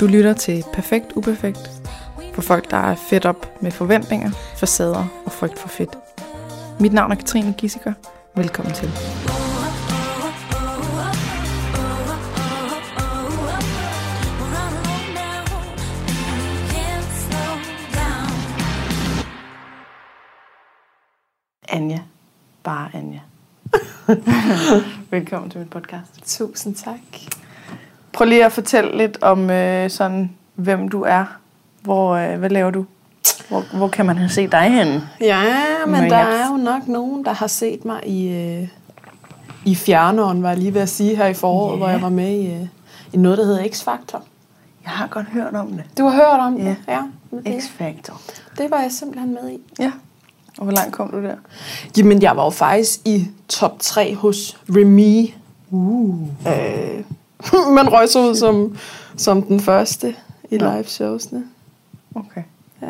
Du lytter til Perfekt Uperfekt for folk, der er fedt op med forventninger, facader og frygt for fedt. Mit navn er Katrine Gissiker. Velkommen til. Anja. Bare Anja. Velkommen til mit podcast. Tusind tak. Prøv lige at fortælle lidt om øh, sådan, hvem du er. Hvor, øh, hvad laver du? Hvor, hvor kan man have set dig henne? Ja, men Men der er jo nok nogen, der har set mig i, øh, i fjerneren, var jeg lige ved at sige her i foråret, Ja. hvor jeg var med i, øh, i noget, der hedder X-Factor. Jeg har godt hørt om det. Du har hørt om Ja. det? Ja. Det, X-Factor. det var jeg simpelthen med i. Ja. Og hvor langt kom du der? Jamen, jeg var jo faktisk i top 3 hos Remy. Uh. Øh, man røg så ud som, som den første i Nå. live showsene. Okay. Ja.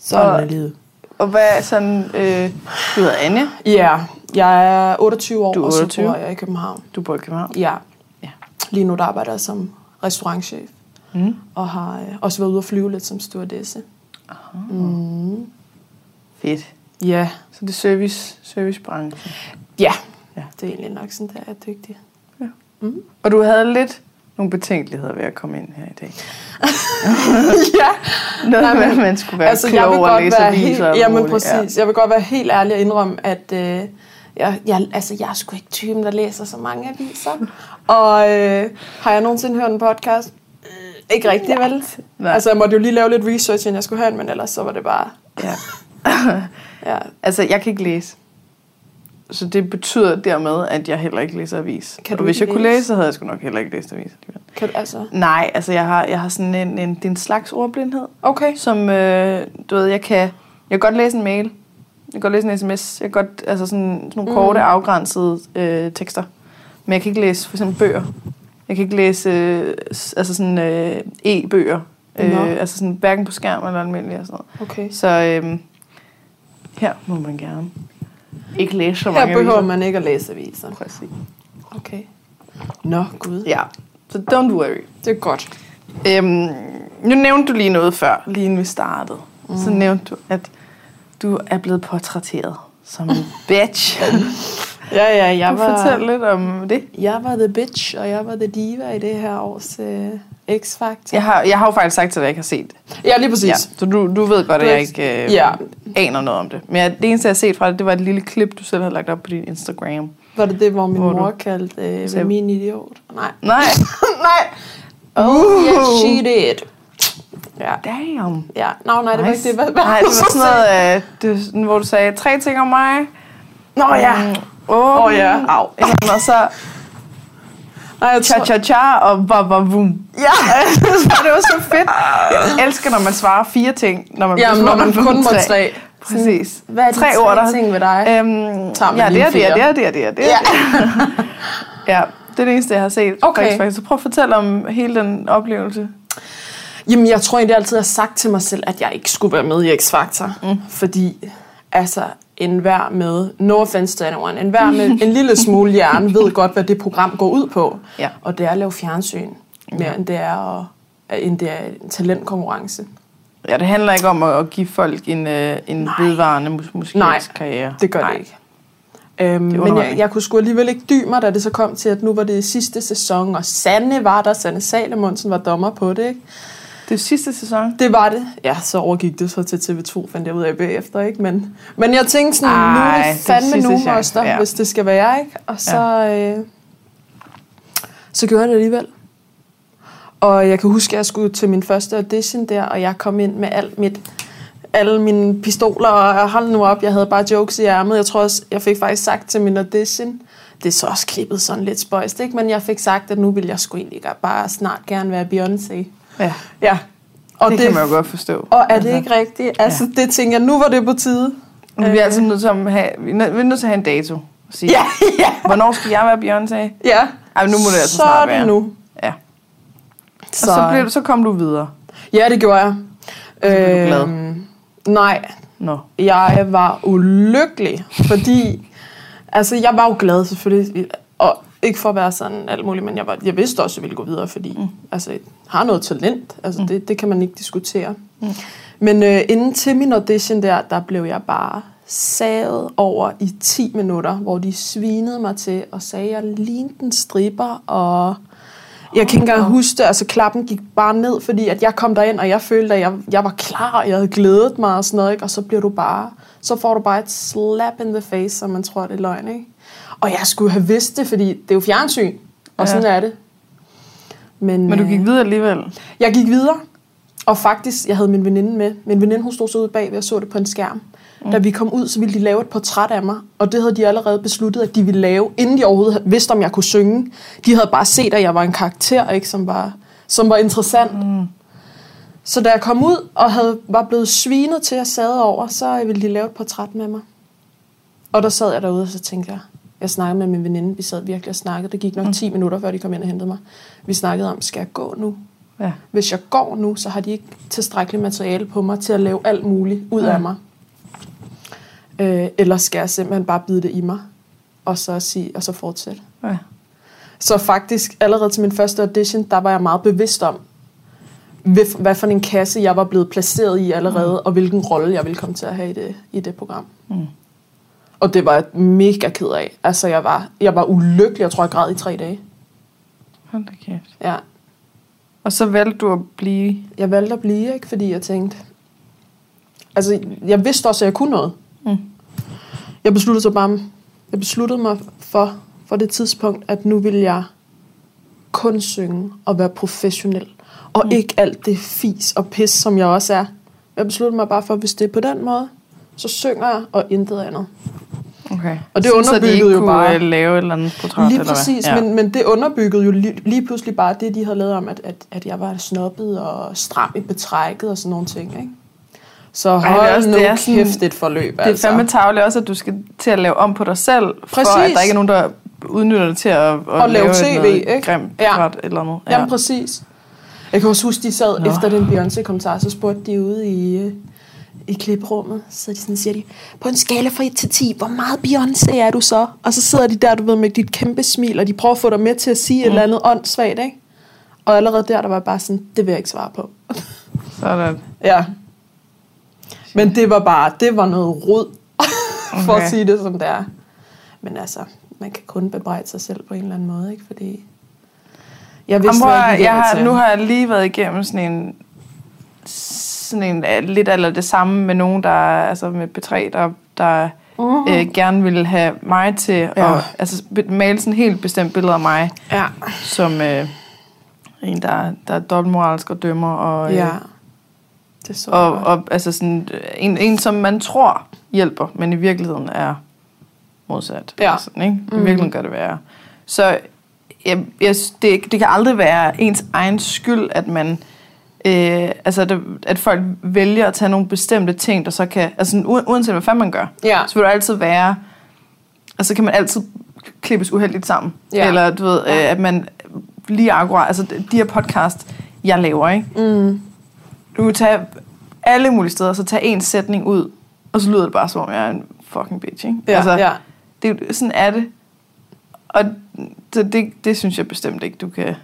Sådan Og- er livet. Og hvad er sådan... Øh, du hedder Anja. Ja, jeg er 28 år, Du er og så 28. bor jeg i København. Du bor i København. Ja. Ja. Lige nu der arbejder jeg som restaurantchef, Mm. og har øh, også været ude at flyve lidt som stewardesse. Mm. Fedt. Ja. Så det er service, servicebranchen. ja, Ja. det er egentlig nok sådan, der er dygtig. Og du havde lidt nogle betænkeligheder ved at komme ind her i dag. ja, Noget Nej, med, men- at man skulle være altså klog jeg vil og godt læse være helt, og jamen muligt. præcis, jeg vil godt være helt ærlig og indrømme, at øh, jeg, jeg, altså, jeg er sgu ikke typen, der læser så mange aviser. og øh, har jeg nogensinde hørt en podcast? Øh, ikke rigtigt, vel? Nej. Altså, jeg måtte jo lige lave lidt research, inden jeg skulle høre den, men ellers så var det bare... Ja. Ja, Altså, jeg kan ikke læse. Så det betyder dermed, at jeg heller ikke læser avis. Kan og du hvis jeg kunne læse? så havde jeg sgu nok heller ikke læst avis. kan du altså... Nej, altså jeg har, jeg har sådan en, en, det er en slags ordblindhed, Okay. som, øh, du ved, jeg kan, jeg kan godt læse en mail, jeg kan godt læse en sms, jeg kan godt, altså sådan, sådan nogle Mm. korte, afgrænsede øh, tekster. Men jeg kan ikke læse for eksempel bøger. Jeg kan ikke læse øh, altså sådan øh, e-bøger. Øh, Nå. altså sådan hverken på skærm eller almindelig og sådan noget. Okay. Så øh, her må man gerne ikke læse så Her mange behøver aviser. man ikke at læse aviser. Præcis. Okay. Nå, gud. Ja, så don't worry. Det er godt. Øhm, nu nævnte du lige noget før, lige inden vi startede. Mm. Så nævnte du, at du er blevet portrætteret som en bitch. Ja, ja, jeg Jeg var, Fortæl lidt om det. jeg var the bitch, og jeg var the diva i det her års øh, X-Factor. Jeg har, jeg har jo faktisk sagt til dig, at jeg ikke har set det. ja, lige præcis. Ja, så du, du ved godt, at jeg ikke øh, Ja. aner noget om det. Men jeg, det eneste, jeg har set fra det, det var et lille klip, du selv havde lagt op på din Instagram. Var det det, hvor min Hvor du- mor kaldte øh, Sagde- min idiot? Nej. Nej. nej. Oh, yes, she did. Ja. Damn. Ja, no, nej, det var ikke det. Hvad, hvad Nej, det var sådan noget, øh, det, hvor du sagde tre ting om mig. Nå ja. Mm, Åh Åh, ja. Au. Og så Nej, jeg tror... cha-cha-cha og ba-ba-boom. Ja. det var så fedt. Jeg elsker, når man svarer fire ting, når man Jamen, når man får kun må tre. Præcis. Hvad er de tre tre ord, der... ting ved dig? Øhm, Tager man ja, det er det, er det, er det, er det, er det. Ja. ja, det er det eneste, jeg har set. Okay. Faktisk, faktisk. Så prøv at fortælle om hele den oplevelse. Jamen, jeg tror egentlig altid, jeg har sagt til mig selv, at jeg ikke skulle være med i X-Factor. Mm. Fordi, altså, enhver med, no offense to anyone, enhver med en lille smule hjerne ved godt, hvad det program går ud på. Ja. Og det er at lave fjernsyn, mere end det er, at, end det er en talentkonkurrence. Ja, det handler ikke om at, give folk en, øh, en Nej. vedvarende mus- musikalsk Nej, karriere. Det gør Nej. det ikke. Øhm, men jeg, jeg kunne sgu alligevel ikke dy mig, da det så kom til, at nu var det sidste sæson, og Sanne var der, Sanne Salomonsen var dommer på det, ikke? Det sidste sæson. Det var det. Ja, så overgik det så til TV2, fandt jeg ud af bagefter, ikke? Men, men jeg tænkte sådan, Ej, nu er det det fandme sidste nogen ja. ja. hvis det skal være, ikke? Og så, ja. øh, så gjorde jeg det alligevel. Og jeg kan huske, at jeg skulle til min første audition der, og jeg kom ind med alt mit, alle mine pistoler, og hold nu op, jeg havde bare jokes i ærmet. Jeg tror også, jeg fik faktisk sagt til min audition, det er så også klippet sådan lidt spøjst, ikke? Men jeg fik sagt, at nu vil jeg sgu egentlig bare snart gerne være Beyoncé. Ja, Ja. Og det, det kan man jo godt forstå. og er det ikke rigtigt? Altså, ja. det tænker jeg, nu var det på tide. Vi er altid nødt til at have, vi er nødt- til at have en dato. Og sige, Ja, ja, Hvornår skal jeg være Beyoncé? ja. Ej, nu må det altså så snart er være. nu. Ja. Og så, blev du, så kom du videre. Ja, det gjorde jeg. Så blev du glad. Øhm, nej, Nå. jeg var ulykkelig, fordi... Altså, jeg var jo glad selvfølgelig, og ikke for at være sådan alt muligt, men jeg, var, jeg vidste også, at jeg ville gå videre, fordi mm. altså, jeg har noget talent. Altså, mm. det, det kan man ikke diskutere. Mm. Men øh, inden til min audition der, der blev jeg bare savet over i 10 minutter, hvor de svinede mig til og sagde, at jeg lignede en stripper, og jeg kan ikke engang huske det, altså klappen gik bare ned, fordi at jeg kom derind, og jeg følte, at jeg, jeg var klar, og jeg havde glædet mig og sådan noget, ikke? og så bliver du bare, så får du bare et slap in the face, som man tror, det er løgn, ikke? Og jeg skulle have vidst det, fordi det er jo fjernsyn, og ja. sådan er det. Men, Men du gik øh, videre alligevel? Jeg gik videre, og faktisk, jeg havde min veninde med. Min veninde, hun stod så ude bag ved og så det på en skærm. Mm. Da vi kom ud, så ville de lave et portræt af mig, og det havde de allerede besluttet, at de ville lave, inden de overhovedet vidste, om jeg kunne synge. De havde bare set, at jeg var en karakter, ikke, som, var, som var interessant. Mm. Så da jeg kom ud og havde, var blevet svinet til at sad over, så ville de lave et portræt med mig. Og der sad jeg derude, og så tænkte jeg, jeg snakkede med min veninde, vi sad virkelig og snakkede. Det gik nok mm. 10 minutter, før de kom ind og hentede mig. Vi snakkede om, skal jeg gå nu? Ja. Hvis jeg går nu, så har de ikke tilstrækkeligt materiale på mig til at lave alt muligt ud ja. af mig. Øh, eller skal jeg simpelthen bare bide det i mig, og så, sige, og så fortsætte. Ja. Så faktisk, allerede til min første audition, der var jeg meget bevidst om, hvad for en kasse jeg var blevet placeret i allerede, mm. og hvilken rolle jeg ville komme til at have i det, i det program. Mm. Og det var jeg mega ked af. Altså, jeg var, jeg var ulykkelig. Jeg tror, jeg græd i tre dage. Hold da kæft. Ja. Og så valgte du at blive? Jeg valgte at blive, ikke? Fordi jeg tænkte... Altså, jeg vidste også, at jeg kunne noget. Mm. Jeg besluttede så bare... Jeg besluttede mig for, for det tidspunkt, at nu vil jeg kun synge og være professionel. Og mm. ikke alt det fis og pis, som jeg også er. Jeg besluttede mig bare for, at hvis det er på den måde, så synger jeg og intet andet. Okay. Og det underbyggede jo bare... lave et eller andet portræt, Lige præcis, eller hvad? Ja. men, men det underbyggede jo lige, lige pludselig bare det, de havde lavet om, at, at, at jeg var snobbet og stram i betrækket og sådan nogle ting, ikke? Så hold Ej, det er også, nu det er sådan, kæft et forløb, Det er altså. fandme tavligt også, at du skal til at lave om på dig selv, præcis. for at der ikke er nogen, der udnytter det til at, at, at lave, lave tv, ikke? grimt ja. eller noget. Ja. Jamen præcis. Jeg kan også huske, de sad Nå. efter den Beyoncé-kommentar, så spurgte de ude i, øh, i kliprummet, så de sådan, siger de, på en skala fra 1 til 10, hvor meget Beyoncé er du så? Og så sidder de der, du ved, med dit kæmpe smil, og de prøver at få dig med til at sige mm. et eller andet åndssvagt, ikke? Og allerede der, der var bare sådan, det vil jeg ikke svare på. Sådan. ja. Men det var bare, det var noget rod, okay. for at sige det som det er. Men altså, man kan kun bebrejde sig selv på en eller anden måde, ikke? Fordi jeg vidste, Jamen, jeg, jeg har, nu har jeg lige været igennem sådan en sådan en øh, lidt eller det samme med nogen, der altså med P3, der, der uh-huh. øh, gerne vil have mig til ja. at altså, male sådan helt bestemt billede af mig, ja. som øh, en, der, der er dobbeltmoralsk og dømmer. Og, øh, ja. Det så og, og altså sådan, en, en, som man tror hjælper, men i virkeligheden er modsat. Ja. Sådan, ikke? I mm. virkeligheden gør det være. Så jeg, jeg, det, det kan aldrig være ens egen skyld, at man Øh, altså, det, at folk vælger at tage nogle bestemte ting, der så kan... Altså, uanset hvad fanden man gør, ja. så vil der altid være... Altså, kan man altid klippes uheldigt sammen. Ja. Eller, du ved, øh, at man lige akkurat... Altså, de her podcast, jeg laver, ikke? Mm. Du kan tage alle mulige steder, så tage en sætning ud, og så lyder det bare, som om jeg er en fucking bitch, ikke? Ja, altså, ja. Det, sådan er det. Og det, det, det synes jeg bestemt ikke, du kan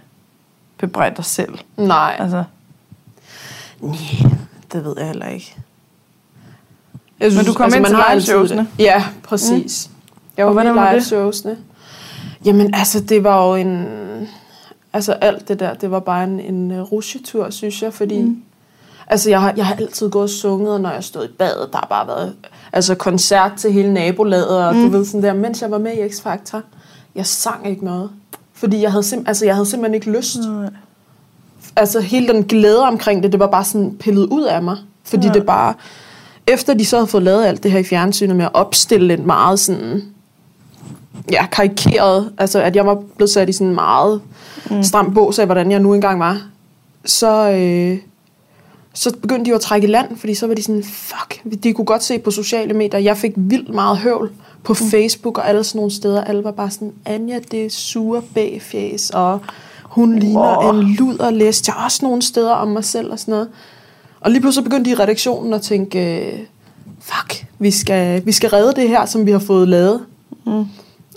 bebrejde dig selv. Nej. Altså, Nej, det ved jeg heller ikke. Jeg synes, Men du kom altså, ind til live-showsene? Ja, præcis. Mm. Jeg var med i live-showsene. Jamen, altså, det var jo en... Altså, alt det der, det var bare en, en uh, rusjetur, synes jeg, fordi... Mm. Altså, jeg har, jeg har altid gået og sunget, når jeg stod i badet. Der har bare været altså, koncert til hele nabolaget, og mm. du ved sådan der. Mens jeg var med i X-Factor, jeg sang ikke noget. Fordi jeg havde, sim- altså, jeg havde simpelthen ikke lyst. Mm altså hele den glæde omkring det, det var bare sådan pillet ud af mig. Fordi ja. det bare, efter de så havde fået lavet alt det her i fjernsynet med at opstille et meget sådan, ja, karikeret, altså at jeg var blevet sat i sådan meget mm. stram bås af, hvordan jeg nu engang var, så, øh, så begyndte de jo at trække i land, fordi så var de sådan, fuck, de kunne godt se på sociale medier, jeg fik vildt meget høvl på mm. Facebook og alle sådan nogle steder, alle var bare sådan, Anja, det er sure bagfjæs, og hun ligner wow. en luderlæst. Jeg har også nogle steder om mig selv og sådan noget. Og lige pludselig begyndte de i redaktionen at tænke, fuck, vi skal, vi skal redde det her, som vi har fået lavet. Mm.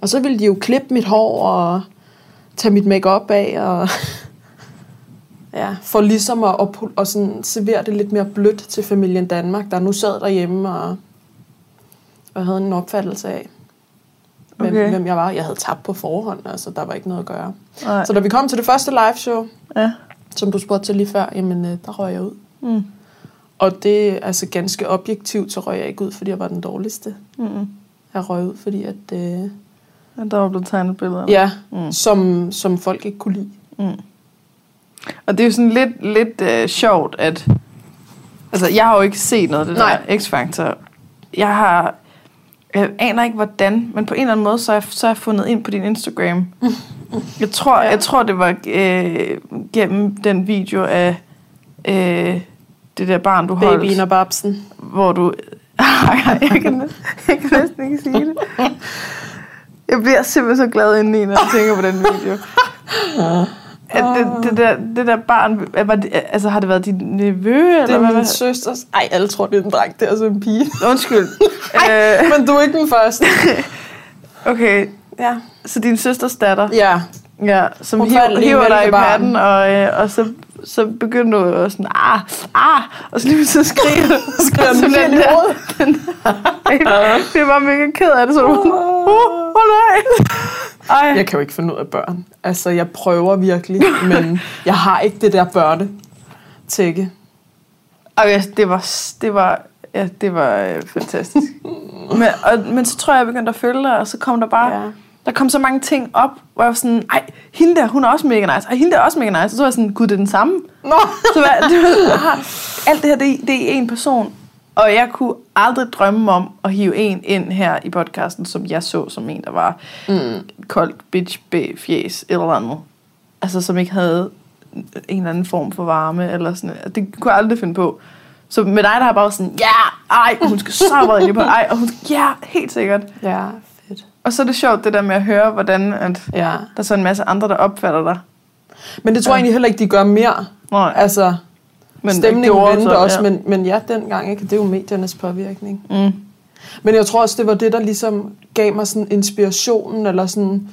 Og så ville de jo klippe mit hår og tage mit makeup af, og ja, for ligesom at, at, at sådan servere det lidt mere blødt til familien Danmark, der nu sad derhjemme og, og havde en opfattelse af, okay. hvem jeg var. Jeg havde tabt på forhånd, altså der var ikke noget at gøre. Nej. Så da vi kom til det første live show, ja. som du spurgte til lige før, jamen øh, der røg jeg ud. Mm. Og det er altså ganske objektivt, så røg jeg ikke ud, fordi jeg var den dårligste. Mm. Jeg røg ud, fordi at... Øh, ja, der var blevet tegnet billeder. Ja, mm. som, som folk ikke kunne lide. Mm. Og det er jo sådan lidt, lidt øh, sjovt, at... Altså, jeg har jo ikke set noget af det Nej. der X-Factor. Jeg har... Jeg aner ikke, hvordan, men på en eller anden måde, så jeg, så har jeg fundet ind på din Instagram. Jeg tror, ja. jeg tror det var øh, gennem den video af øh, det der barn, du holdt. Babyen og babsen. Hvor du... jeg, kan, jeg kan næsten ikke sige det. Jeg bliver simpelthen så glad indeni, når jeg tænker på den video. At det, det, der, det der barn, var det, altså har det været din nevø? Det eller er min søsters. Ej, alle tror, det er en dreng, det er altså en pige. Undskyld. Ej, øh. men du er ikke den første. okay. Ja. Så din søsters datter? Ja. Ja, som hiver, hiver dig i patten, og, øh, og så så begyndte du at sådan, ah, ah, og så lige så skriger du, skriger du den der. Det var mega ked af det, så du oh, oh nej. Ej. Jeg kan jo ikke finde ud af børn. Altså, jeg prøver virkelig, men jeg har ikke det der børne tække. Okay, det var, det var, ja, det var øh, fantastisk. men, og, men så tror jeg, jeg begyndte at følge dig, og så kom der bare... Ja der kom så mange ting op, hvor jeg var sådan, ej, hende der, hun er også mega nice, og hende der er også mega nice. Og så var jeg sådan, gud, det er den samme. Nå. Så var, det var, alt det her, det, det er en person. Og jeg kunne aldrig drømme om at hive en ind her i podcasten, som jeg så som en, der var mm. koldt bitch fjes eller andet. Altså, som ikke havde en eller anden form for varme, eller sådan Det kunne jeg aldrig finde på. Så med dig, der har bare sådan, ja, yeah, ej, hun skal så meget på, ej, og hun skal, ja, helt sikkert. Ja, og så er det sjovt, det der med at høre, hvordan at ja. der er så en masse andre, der opfatter dig. Men det tror jeg egentlig heller ikke, de gør mere. Nej. Altså, men stemningen vendte også, ja. Men, men ja, dengang, ikke? det er jo mediernes påvirkning. Mm. Men jeg tror også, det var det, der ligesom gav mig sådan inspirationen, eller sådan,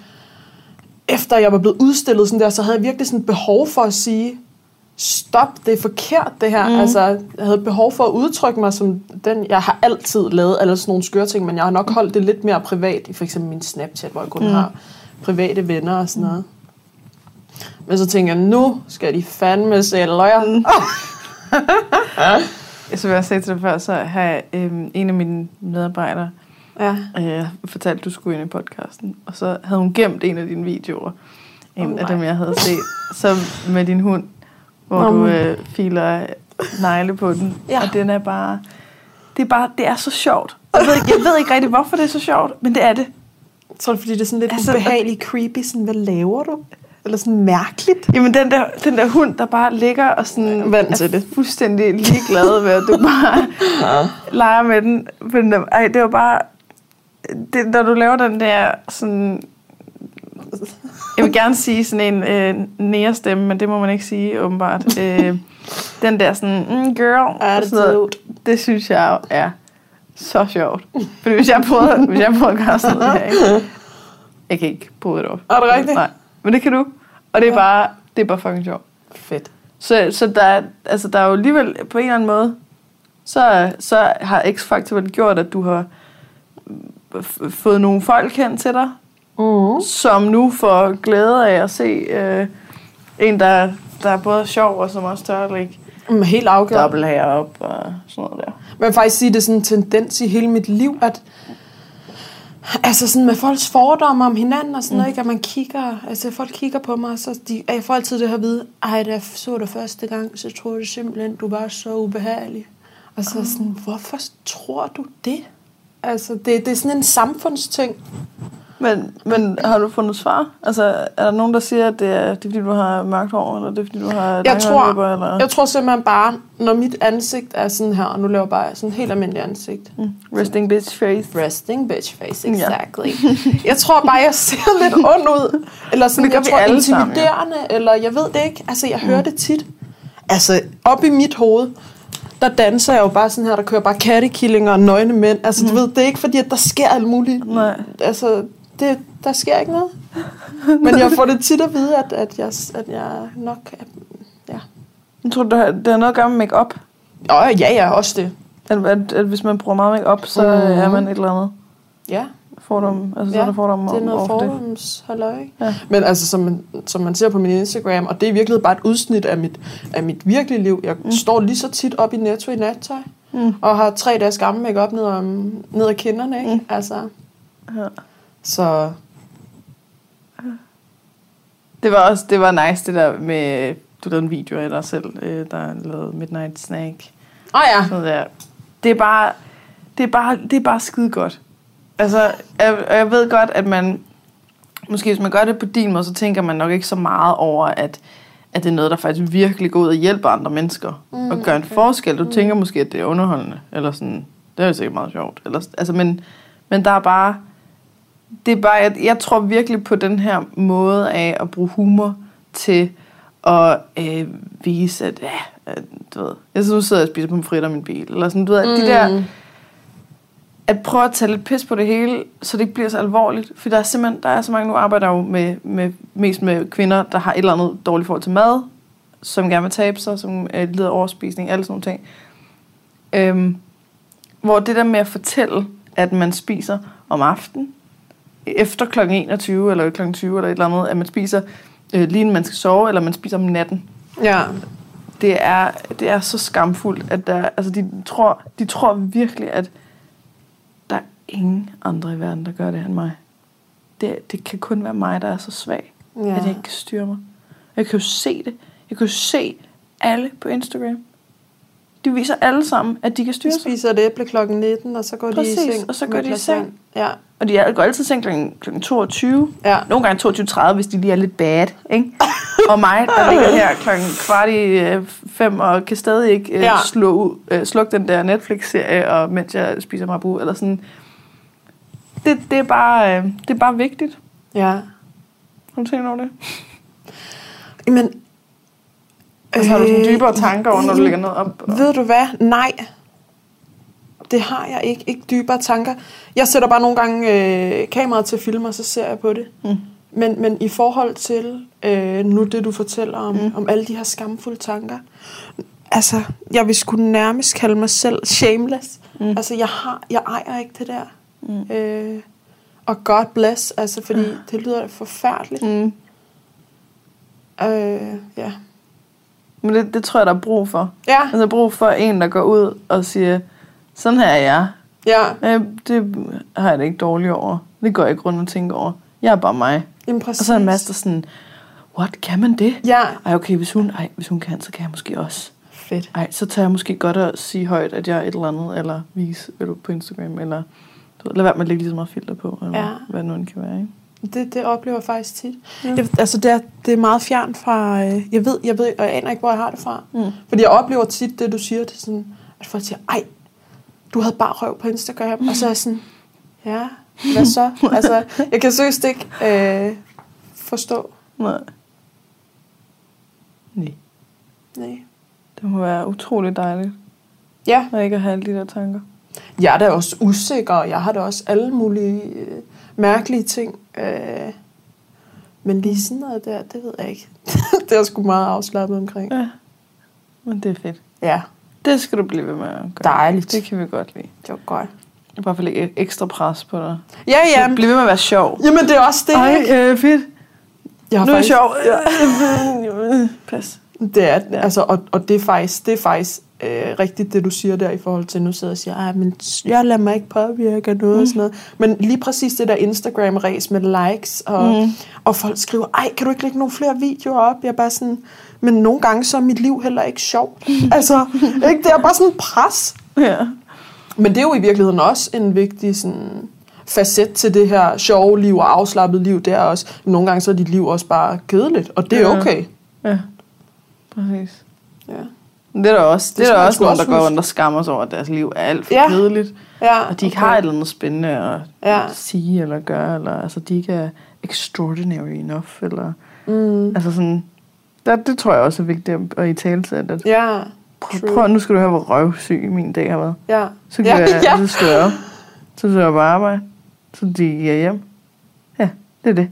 efter jeg var blevet udstillet sådan der, så havde jeg virkelig sådan behov for at sige, stop, det er forkert det her. Mm. Altså, jeg havde behov for at udtrykke mig som den, jeg har altid lavet alle sådan nogle skøre ting, men jeg har nok holdt det lidt mere privat, i for eksempel min Snapchat, hvor jeg kun mm. har private venner og sådan noget. Men så tænker jeg, nu skal de fandme sælge løjer. Mm. Som jeg sagde til dig før, så har øhm, en af mine medarbejdere ja. øh, fortalt, at du skulle ind i podcasten. Og så havde hun gemt en af dine videoer. En oh, af dem, jeg havde set. Så med din hund hvor Om. du øh, filer negle på den. Ja. Og den er bare... Det er bare, det er så sjovt. Jeg ved, ikke, jeg ved ikke rigtig, hvorfor det er så sjovt, men det er det. Jeg tror, det er, fordi det er sådan lidt altså, ubehageligt creepy. Sådan, hvad laver du? Eller sådan mærkeligt. Jamen, den der, den der hund, der bare ligger og sådan Vand til det. fuldstændig ligeglad ved, at du bare ja. leger med den. Men, ej, det var bare... Det, når du laver den der sådan jeg vil gerne sige sådan en øh, nærestemme, men det må man ikke sige åbenbart. Øh, den der sådan, mm, girl, Attitude. det synes jeg er så sjovt. Fordi hvis jeg prøver, hvis jeg prøver at gøre sådan noget her, ikke? jeg kan ikke prøve det op. Er det rigtigt? Nej, men det kan du. Og det er bare, det er bare fucking sjovt. Fedt. Så, så der, er, altså, der er jo alligevel på en eller anden måde, så, så har X-Factor vel gjort, at du har fået nogle folk hen til dig, mm. som nu får glæde af at se øh, en, der, der er både sjov og som også tør at lægge mm, helt afgjort. dobbelt op og sådan noget der. Men faktisk sige, det er sådan en tendens i hele mit liv, at Altså sådan med folks fordomme om hinanden og sådan mm. noget, ikke? at man kigger, altså folk kigger på mig, så de, jeg får altid det her at vide, ej, da jeg så dig første gang, så troede jeg simpelthen, du var så ubehagelig. Og så sådan, hvorfor tror du det? Altså, det, det er sådan en samfundsting. Men, men har du fundet svar? Altså, er der nogen, der siger, at det er, det er fordi, du har mørkt hår, eller det er fordi, du har jeg tror, løber, eller? Jeg tror simpelthen bare, når mit ansigt er sådan her, og nu laver jeg bare sådan helt almindelig ansigt. Mm. Resting bitch face. Resting bitch face, exactly. Ja. jeg tror bare, jeg ser lidt ond ud. Eller sådan, jeg tror, intimiderende, sammen, ja. eller jeg ved det ikke. Altså, jeg hører mm. det tit. Altså, op i mit hoved, der danser jeg jo bare sådan her, der kører bare kattekillinger og nøgne mænd. Altså, mm. du ved, det er ikke fordi, at der sker alt muligt. Nej. Altså, det, der sker ikke noget. Men jeg får det tit at vide, at, at, jeg, at jeg nok... Ja. Jeg tror, det har, det har noget at gøre med make-up. Ja, ja, ja, også det. At, at, at hvis man bruger meget make-up, så mm. er man et eller andet. Ja. Fordom, altså ja, så er der fordom det er noget fordoms ja. Men altså, som man, som man ser på min Instagram, og det er virkelig bare et udsnit af mit, af mit virkelige liv. Jeg mm. står lige så tit op i Netto i nattøj, mm. og har tre dages gammel make-up ned, om, ned ad kinderne, ikke? Mm. Altså, ja. Så... Det var også det var nice, det der med, du lavede en video af dig selv, øh, der lavede Midnight Snack. Åh oh, ja. Så der. Det er bare, det er bare, det er bare skide godt. Altså, jeg, jeg ved godt, at man... Måske hvis man gør det på din måde, så tænker man nok ikke så meget over, at, at det er noget, der faktisk virkelig går ud og hjælper andre mennesker. Mm, og gør en okay. forskel. Du mm. tænker måske, at det er underholdende. Eller sådan, det er jo sikkert meget sjovt. Eller, altså, men, men der er bare... Det er bare, jeg, jeg tror virkelig på den her måde af at bruge humor til at øh, vise, at, ja, at, du ved, jeg synes, nu sidder jeg og spiser på fritter i min bil, eller sådan, du ved, mm. de der, at prøve at tage lidt pis på det hele, så det ikke bliver så alvorligt. For der er simpelthen, der er så mange, nu arbejder jo med, med, mest med kvinder, der har et eller andet dårligt forhold til mad, som gerne vil tabe sig, som øh, lider overspisning, alle sådan nogle ting. Øhm, hvor det der med at fortælle, at man spiser om aftenen, efter kl. 21 eller kl. 20 eller et eller andet, at man spiser øh, lige inden man skal sove, eller man spiser om natten. Ja. Det er, det er så skamfuldt, at der, altså de, tror, de tror virkelig, at ingen andre i verden, der gør det end mig. Det, det kan kun være mig, der er så svag, ja. at jeg ikke kan styre mig. Jeg kan jo se det. Jeg kan jo se alle på Instagram. De viser alle sammen, at de kan styre sig. De spiser et æble klokken 19, og så går Præcis, de i seng. og så går de i seng. Ja. Og de går altid i seng klokken 22. Ja. Nogle gange 22.30, hvis de lige er lidt bad. Ikke? og mig, der ligger her klokken kvart i øh, fem, og kan stadig ikke øh, ja. slå ud, øh, slukke den der Netflix-serie, og mens jeg spiser mabu, eller sådan det, det, er bare, øh, det er bare vigtigt. Ja. Har du tænkt over det? Men... Altså, har du sådan dybere tanker over, når du ligger ned op? Og... Ved du hvad? Nej. Det har jeg ikke. Ikke dybere tanker. Jeg sætter bare nogle gange øh, kameraet til film, og så ser jeg på det. Mm. Men, men i forhold til øh, nu det, du fortæller om, mm. om alle de her skamfulde tanker. Altså, jeg vil sgu nærmest kalde mig selv shameless. Mm. Altså, jeg, har, jeg ejer ikke det der. Mm. Øh, og God bless, altså, fordi mm. det lyder forfærdeligt. Mm. Øh, ja. Men det, det tror jeg, der er brug for. Ja. Altså brug for en, der går ud og siger, sådan her er jeg. Ja. Øh, det har jeg det ikke dårligt over. Det går jeg ikke rundt og tænker over. Jeg er bare mig. Jamen, og så er en masse, der sådan, what, kan man det? Ja. Ej, okay, hvis hun, ej, hvis hun kan, så kan jeg måske også. Fedt. Ej, så tager jeg måske godt at sige højt, at jeg er et eller andet, eller vise eller på Instagram, eller du ved, lad være med at lægge lige så meget filter på, eller ja. hvad det nu kan være, ikke? Det, det oplever jeg faktisk tit. Ja. Jeg, altså det er, det er meget fjern fra... Øh, jeg ved, jeg ved, og jeg aner ikke, hvor jeg har det fra. Mm. Fordi jeg oplever tit det, du siger, det sådan, at folk siger, ej, du havde bare røv på Instagram. Mm. Og så er jeg sådan, ja, hvad så? altså, jeg kan seriøst ikke øh, forstå. Nej. Nej. Nej. Det må være utrolig dejligt. Ja. At ikke at have alle de der tanker. Jeg er da også usikker, og jeg har da også alle mulige øh, mærkelige ting. Øh, men lige sådan noget der, det ved jeg ikke. det er sgu meget afslappet omkring. Ja, men det er fedt. Ja. Det skal du blive ved med at gøre. Dejligt. Det kan vi godt lide. Det var godt. Jeg bare for lægge ekstra pres på dig. Ja, ja. Bliv ved med at være sjov. Jamen, det er også det. Ej, øh, fedt. Jeg har nu faktisk, er jeg sjov. Ja. Pas. Det er, altså, og, og det er faktisk, det er faktisk øh, rigtigt, det du siger der i forhold til, nu sidder og siger, men jeg lader mig ikke påvirke af noget mm. og sådan noget. Men lige præcis det der Instagram-ræs med likes, og, mm. og folk skriver, ej, kan du ikke lægge nogle flere videoer op? Jeg er bare sådan, men nogle gange så er mit liv heller ikke sjovt. altså, ikke? det er bare sådan pres. Ja. Men det er jo i virkeligheden også en vigtig sådan, facet til det her sjove liv og afslappet liv. Det er også, nogle gange så er dit liv også bare kedeligt, og det er ja. okay. Ja, præcis. Ja. Det er der også, det, det er der også nogen, der går rundt og skammer sig over, at deres liv er alt for ja. kedeligt. Ja, og de ikke okay. har et eller andet spændende at ja. sige eller gøre. Eller, altså, de ikke er extraordinary enough. Eller, mm. Altså sådan, der, det tror jeg også er vigtigt at i tale til. At, ja, prøv, prøv, nu skal du høre, hvor røvsyg min dag har været. Ja. Så kan ja, jeg, ja. så jeg op. Så skal jeg på arbejde. Så de er hjem. Ja, det er det.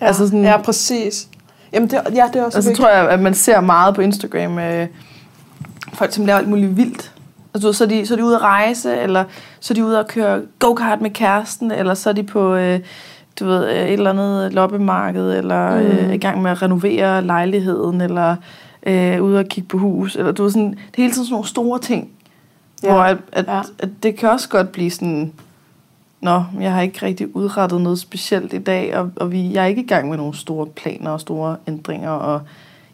Ja, altså sådan, ja præcis. Jamen det, ja, det er også Og så tror jeg, at man ser meget på Instagram, øh, folk som laver alt muligt vildt. Altså, så, er de, så er de ude at rejse, eller så er de ude at køre go-kart med kæresten, eller så er de på øh, du ved, øh, et eller andet loppemarked, eller mm. øh, i gang med at renovere lejligheden, eller øh, ude at kigge på hus, eller du ved, sådan, det er hele tiden sådan nogle store ting, ja. hvor at, at, ja. at det kan også godt blive sådan, nå, jeg har ikke rigtig udrettet noget specielt i dag, og, og vi, jeg er ikke i gang med nogle store planer og store ændringer, og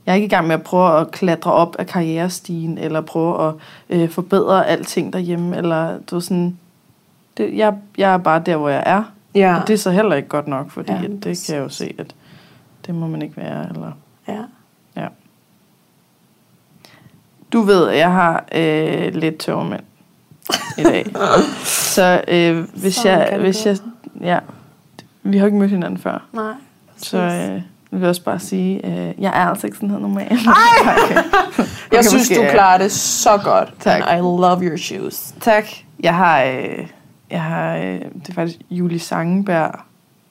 jeg er ikke i gang med at prøve at klatre op af karrierestigen, eller prøve at øh, forbedre alting derhjemme, eller du sådan, det, jeg, jeg er bare der, hvor jeg er, ja. og det er så heller ikke godt nok, fordi ja, det kan jeg jo se, at det må man ikke være, eller... Ja. Ja. Du ved, at jeg har øh, lidt tørmænd i dag. så øh, hvis Sådan jeg... Hvis jeg ja, vi har ikke mødt hinanden før. Nej. Så øh, jeg vil også bare sige, øh, jeg er altså ikke sådan her normalt. Ej! okay. Jeg synes, måske, du klarer det så godt. Tak. And I love your shoes. Tak. Jeg har, øh, jeg har øh, det er faktisk Julie Sangenberg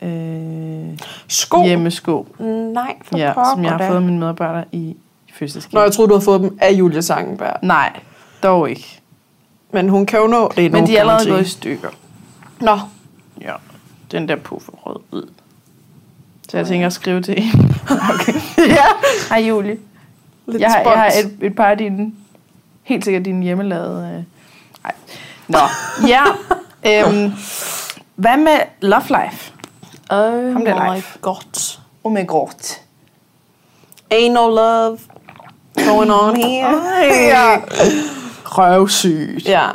øh, sko? hjemmesko. Nej, for ja, som jeg har fået af mine medarbejdere i fødselsdagsgave. Nå, jeg troede, du havde fået dem af Julia Sangenberg. Nej, dog ikke. Men hun kan jo nå det Men de er allerede gået i stykker. Nå. Ja, den der puffer rød ud. Så jeg tænker at skrive til hende. okay. ja. Hej Julie. Lidt jeg, har, jeg har et, et par af dine, helt sikkert dine hjemmelavede... Øh. Ej. Nå, ja. øhm, hvad med Love Life? Oh my god. Oh my god. Ain't no love going on here. ja. Røvsygt. Ja.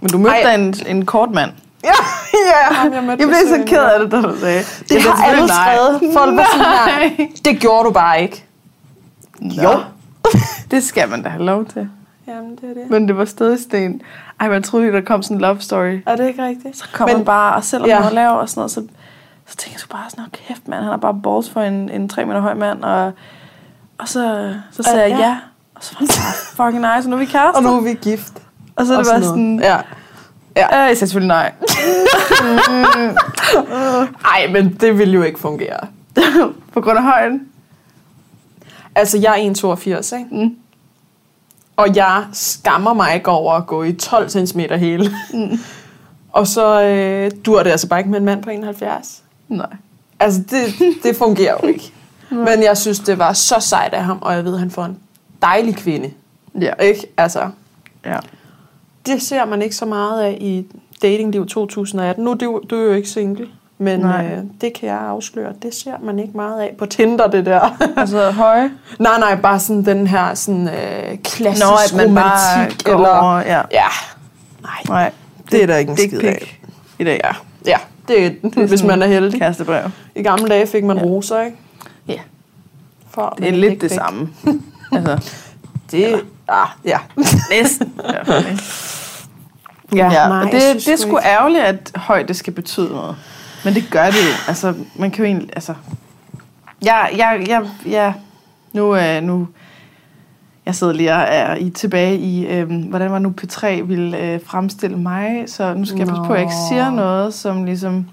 Men du mødte Ej. en, en kort mand. Ja, ja. Ham, jeg, jeg blev så ked af det, da du sagde. Det jeg har alle skrevet. Folk var sådan her. Det gjorde du bare ikke. Nå. Jo. det skal man da have lov til. Jamen, det er det. Men det var stadig sten. Ej, man troede, der kom sådan en love story. Er det ikke rigtigt? Så kom Men, man bare, og selvom ja. man var lav og sådan noget, så, så tænkte jeg bare sådan, kæft mand, han er bare balls for en, en tre meter høj mand, og og så, så sagde uh, jeg ja. ja. Og så var det bare fucking nice, og nu er vi kærester. Og nu er vi gift. Og så er det bare sådan... Ja. Ja. Øh, jeg sagde selvfølgelig nej. Nej, men det ville jo ikke fungere. På grund af højden? Altså, jeg er 1,82, ikke? Mm. Og jeg skammer mig ikke over at gå i 12 cm hele. Mm. og så øh, dur det altså bare ikke med en mand på 71. Nej. Altså, det, det fungerer jo ikke. Men jeg synes, det var så sejt af ham, og jeg ved, at han får en dejlig kvinde. Ja. Ikke? Altså, ja. Det ser man ikke så meget af i datingliv 2018. Nu er du, du er jo ikke single. Men øh, det kan jeg afsløre, det ser man ikke meget af på Tinder, det der. altså høje? Nej, nej, bare sådan den her sådan, øh, klassisk Nå, at man romantik. Bare eller, over, ja. ja. Nej, nej, det er der ikke en skid af. I dag. Ja, ja det, er, det er hvis man er heldig. Kærestebrev. I gamle dage fik man ja. roser, ikke? Ja. For det er lidt det samme. altså, det, eller, ah, ja. Næsten. Ja, ja nej, det, det er sgu ærgerligt, at højde skal betyde noget. Men det gør det jo. Altså, man kan jo egentlig... Altså, ja, ja, ja, ja. Nu, øh, nu jeg sidder lige og er i, tilbage i, øh, hvordan var nu P3 ville øh, fremstille mig, så nu skal jeg passe på, at jeg ikke siger noget, som ligesom...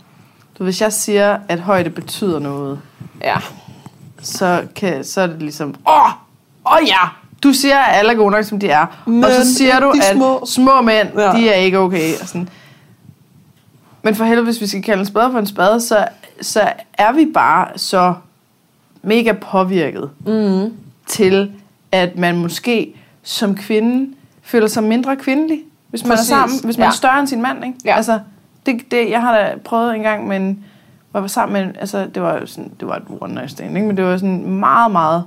Du, hvis jeg siger, at højde betyder noget, ja så, kan, så er det ligesom, åh, åh ja, du siger, at alle er gode nok, som de er. Men og så siger du, at små, små mænd, ja. de er ikke okay. Og sådan. Men for helvede, hvis vi skal kalde en spade for en spade, så, så er vi bare så mega påvirket mm. til, at man måske som kvinde føler sig mindre kvindelig, hvis man Præcis. er sammen, hvis man ja. er større end sin mand. Ikke? Ja. Altså, det, det, jeg har da prøvet en gang med en, var sammen med, altså det var sådan, det var et one night stand, ikke? men det var sådan meget, meget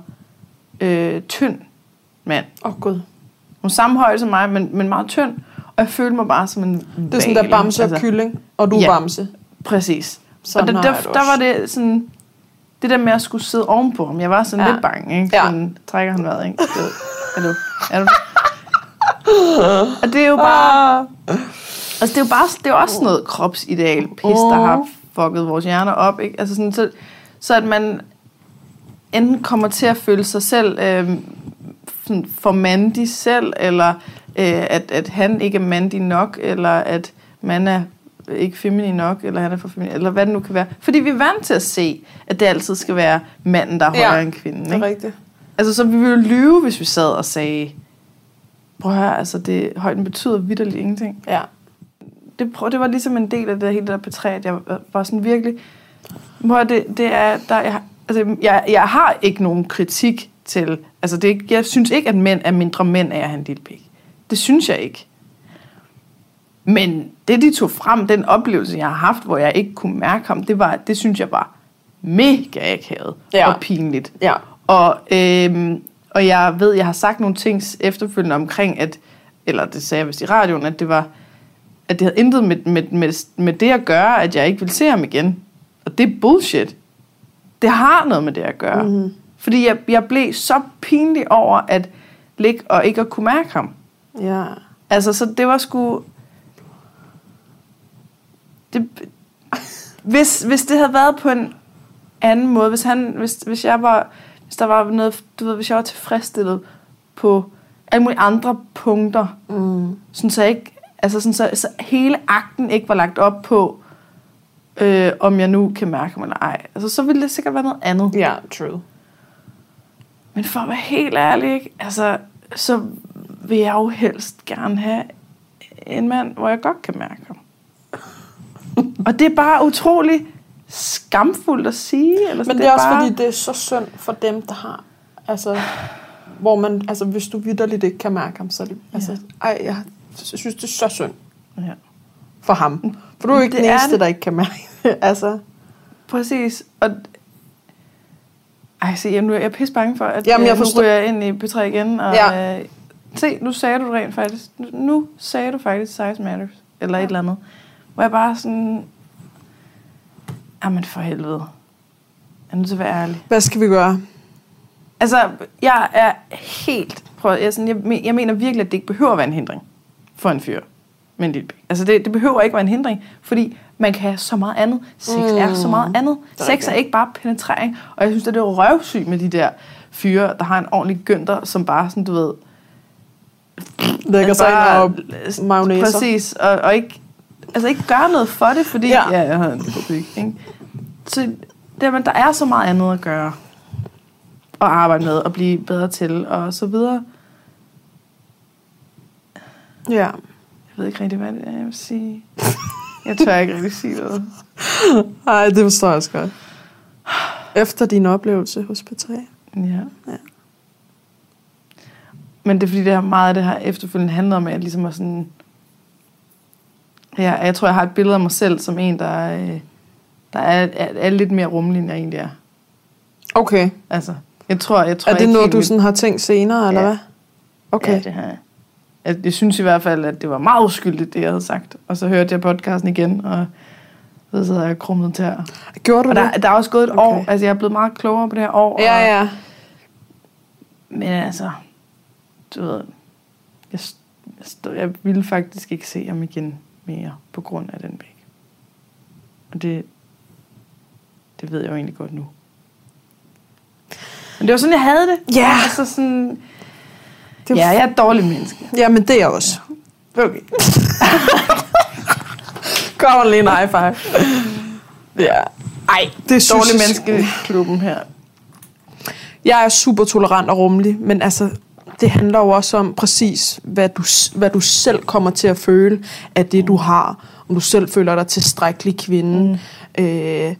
øh, tynd mand. Åh oh, gud. Hun samme højde som mig, men, men meget tynd. Og jeg følte mig bare som en Det er sådan der bamse altså, og kylling, og du ja, bamse. Præcis. Sådan og der, der, der, var det sådan, det der med at skulle sidde ovenpå ham, jeg var sådan ja. lidt bange, ikke? Sådan, ja. trækker han vejret, ikke? er du? Er du? og det er jo bare... Ah. Altså, det er jo bare, det er jo også noget kropsideal pis, der har fucket vores hjerner op. Ikke? Altså sådan, så, så at man enten kommer til at føle sig selv øh, for mandig selv, eller øh, at, at han ikke er mandig nok, eller at man er ikke feminin nok, eller han er for feminin, eller hvad det nu kan være. Fordi vi er vant til at se, at det altid skal være manden, der er højere ja, end kvinden. Ikke? det er rigtigt. Altså, så vi ville lyve, hvis vi sad og sagde, prøv at høre, altså, det, højden betyder vidderligt ingenting. Ja. Det, prøv, det var ligesom en del af det hele der P3, at jeg var sådan virkelig, prøv det, det er, der, jeg, altså, jeg, jeg har ikke nogen kritik til, altså det, jeg synes ikke, at mænd er mindre mænd af at have en lille pik. Det synes jeg ikke. Men det, de tog frem, den oplevelse, jeg har haft, hvor jeg ikke kunne mærke ham, det, var, det synes jeg var mega akavet ja. og pinligt. Ja. Og, øhm, og jeg ved, jeg har sagt nogle ting efterfølgende omkring, at, eller det sagde jeg vist i radioen, at det var, at det havde intet med, med, med, med det at gøre, at jeg ikke ville se ham igen. Og det er bullshit. Det har noget med det at gøre. Mm-hmm. Fordi jeg, jeg blev så pinlig over at ligge og ikke at kunne mærke ham. Ja. Altså, så det var sgu... Det, hvis, hvis det havde været på en anden måde, hvis, han, hvis, hvis jeg var, hvis der var noget, du ved, hvis jeg var tilfredsstillet på alle mulige andre punkter, mm. sådan så ikke, altså sådan så, så hele akten ikke var lagt op på, øh, om jeg nu kan mærke ham eller ej. Altså, så ville det sikkert være noget andet. Ja, true. Men for at være helt ærlig, ikke? Altså, så vil jeg jo helst gerne have en mand, hvor jeg godt kan mærke ham. og det er bare utrolig skamfuldt at sige. Eller Men det er, det er også bare... fordi, det er så synd for dem, der har... Altså, hvor man, altså, hvis du vidderligt ikke kan mærke ham, så er det, ja. altså, ej, jeg synes, det er så synd. Ja. For ham. For du er jo ikke det den eneste, der ikke kan mærke altså. Præcis. Og ej, se, jeg, nu er jeg pisse bange for, at Jamen, jeg forstår... nu jeg ind i P3 igen. Og, ja. øh, se, nu sagde du rent faktisk. Nu, sagde du faktisk size matters. Eller ja. et eller andet. Hvor jeg bare sådan... Jamen for helvede. Jeg er nødt til at være ærlig. Hvad skal vi gøre? Altså, jeg er helt... Prøv, jeg, sådan, jeg, jeg mener virkelig, at det ikke behøver at være en hindring for en fyr med en lille pik. Altså, det, det behøver ikke være en hindring, fordi man kan have så meget andet. Sex mm. er så meget andet. Er Sex er ikke bare penetrering. Og jeg synes, at det er røvsygt med de der fyre, der har en ordentlig gønter, som bare sådan, du ved... Lægger sig ind og mayonnaise. Præcis, og, og ikke, altså ikke gør noget for det, fordi ja. ja jeg har en pik, ikke? Så det, der er så meget andet at gøre. Og arbejde med, og blive bedre til, og så videre. Ja. Jeg ved ikke rigtig, hvad det er, jeg vil sige. Jeg tør ikke rigtig sige noget. Nej, det forstår jeg også godt. Efter din oplevelse hos P3. Ja. ja. Men det er fordi, det her meget af det her efterfølgende handler om, at jeg ligesom er sådan... Ja, jeg tror, jeg har et billede af mig selv som en, der, øh, der er, er, er lidt mere rummelig, end jeg egentlig er. Okay. Altså, jeg tror, jeg tror er det noget, du sådan har tænkt senere, eller ja. hvad? Okay. Ja, det har jeg jeg, jeg synes i hvert fald, at det var meget uskyldigt, det jeg havde sagt. Og så hørte jeg podcasten igen, og så sidder jeg krummet til her. Gjorde du og der, det? der er også gået et okay. år. Altså, jeg er blevet meget klogere på det her år. Ja, og, ja. Men altså, du ved, jeg, jeg, jeg ville faktisk ikke se ham igen mere på grund af den bæk. Og det, det ved jeg jo egentlig godt nu. Men det var sådan, jeg havde det. Ja. Yeah. Altså sådan, det ja, jeg er et dårligt menneske. Ja, men det er jeg også. Ja. Okay. Kommer lige en high five. Ja. Ej, det er dårlig menneskeklubben her. Jeg er super tolerant og rummelig, men altså, det handler jo også om præcis, hvad du, hvad du selv kommer til at føle af det, du har. Om du selv føler dig tilstrækkelig kvinde, mm. øh,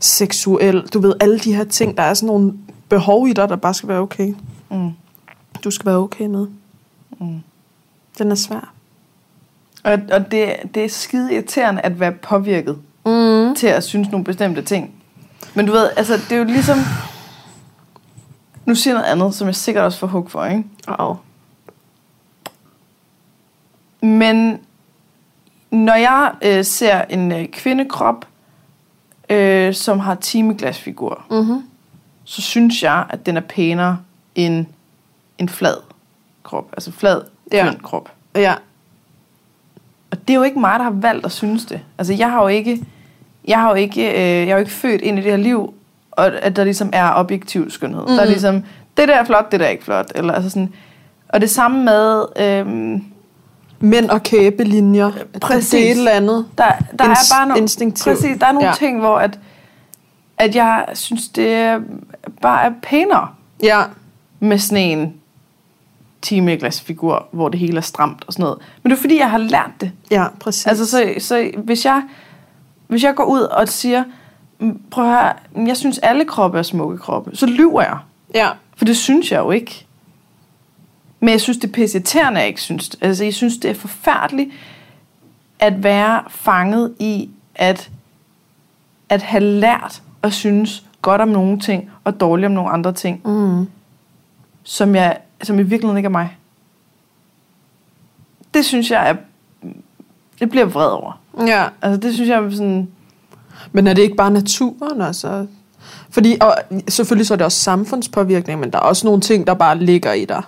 seksuel, du ved, alle de her ting. Der er sådan nogle behov i dig, der bare skal være okay. Mm du skal være okay med. Mm. Den er svær. Og, og det, det er skide irriterende at være påvirket mm. til at synes nogle bestemte ting. Men du ved, altså det er jo ligesom... Nu siger jeg noget andet, som jeg sikkert også får hug for, ikke? Oh. Men når jeg øh, ser en øh, kvindekrop, øh, som har timeglasfigur, mm-hmm. så synes jeg, at den er pænere end en flad krop. Altså flad, ja. krop. Ja. Og det er jo ikke mig, der har valgt at synes det. Altså jeg har jo ikke, jeg har jo ikke, øh, jeg har jo ikke født ind i det her liv, og at der ligesom er objektiv skønhed. Mm. Der er mm. ligesom, det der er flot, det der er ikke flot. Eller, altså sådan, og det samme med, øh, mænd og kæbelinjer. Præcis. Det er et eller andet. Der, der er bare nogle, instinktivt. Præcis, der er nogle ja. ting, hvor at, at jeg synes, det er bare er pænere. Ja. Med sådan en figur, hvor det hele er stramt og sådan noget. Men det er fordi, jeg har lært det. Ja, præcis. Altså, så, så hvis, jeg, hvis jeg går ud og siger, prøv at høre, jeg synes alle kroppe er smukke kroppe, så lyver jeg. Ja. For det synes jeg jo ikke. Men jeg synes, det er pisseterende, jeg ikke synes det. Altså, jeg synes, det er forfærdeligt at være fanget i at, at have lært at synes godt om nogle ting, og dårligt om nogle andre ting, mm. som, jeg, som i virkeligheden ikke er mig. Det synes jeg er... Det bliver vred over. Ja. Altså, det synes jeg er sådan... Men er det ikke bare naturen, altså? Fordi, og selvfølgelig så er det også samfundspåvirkning, men der er også nogle ting, der bare ligger i dig.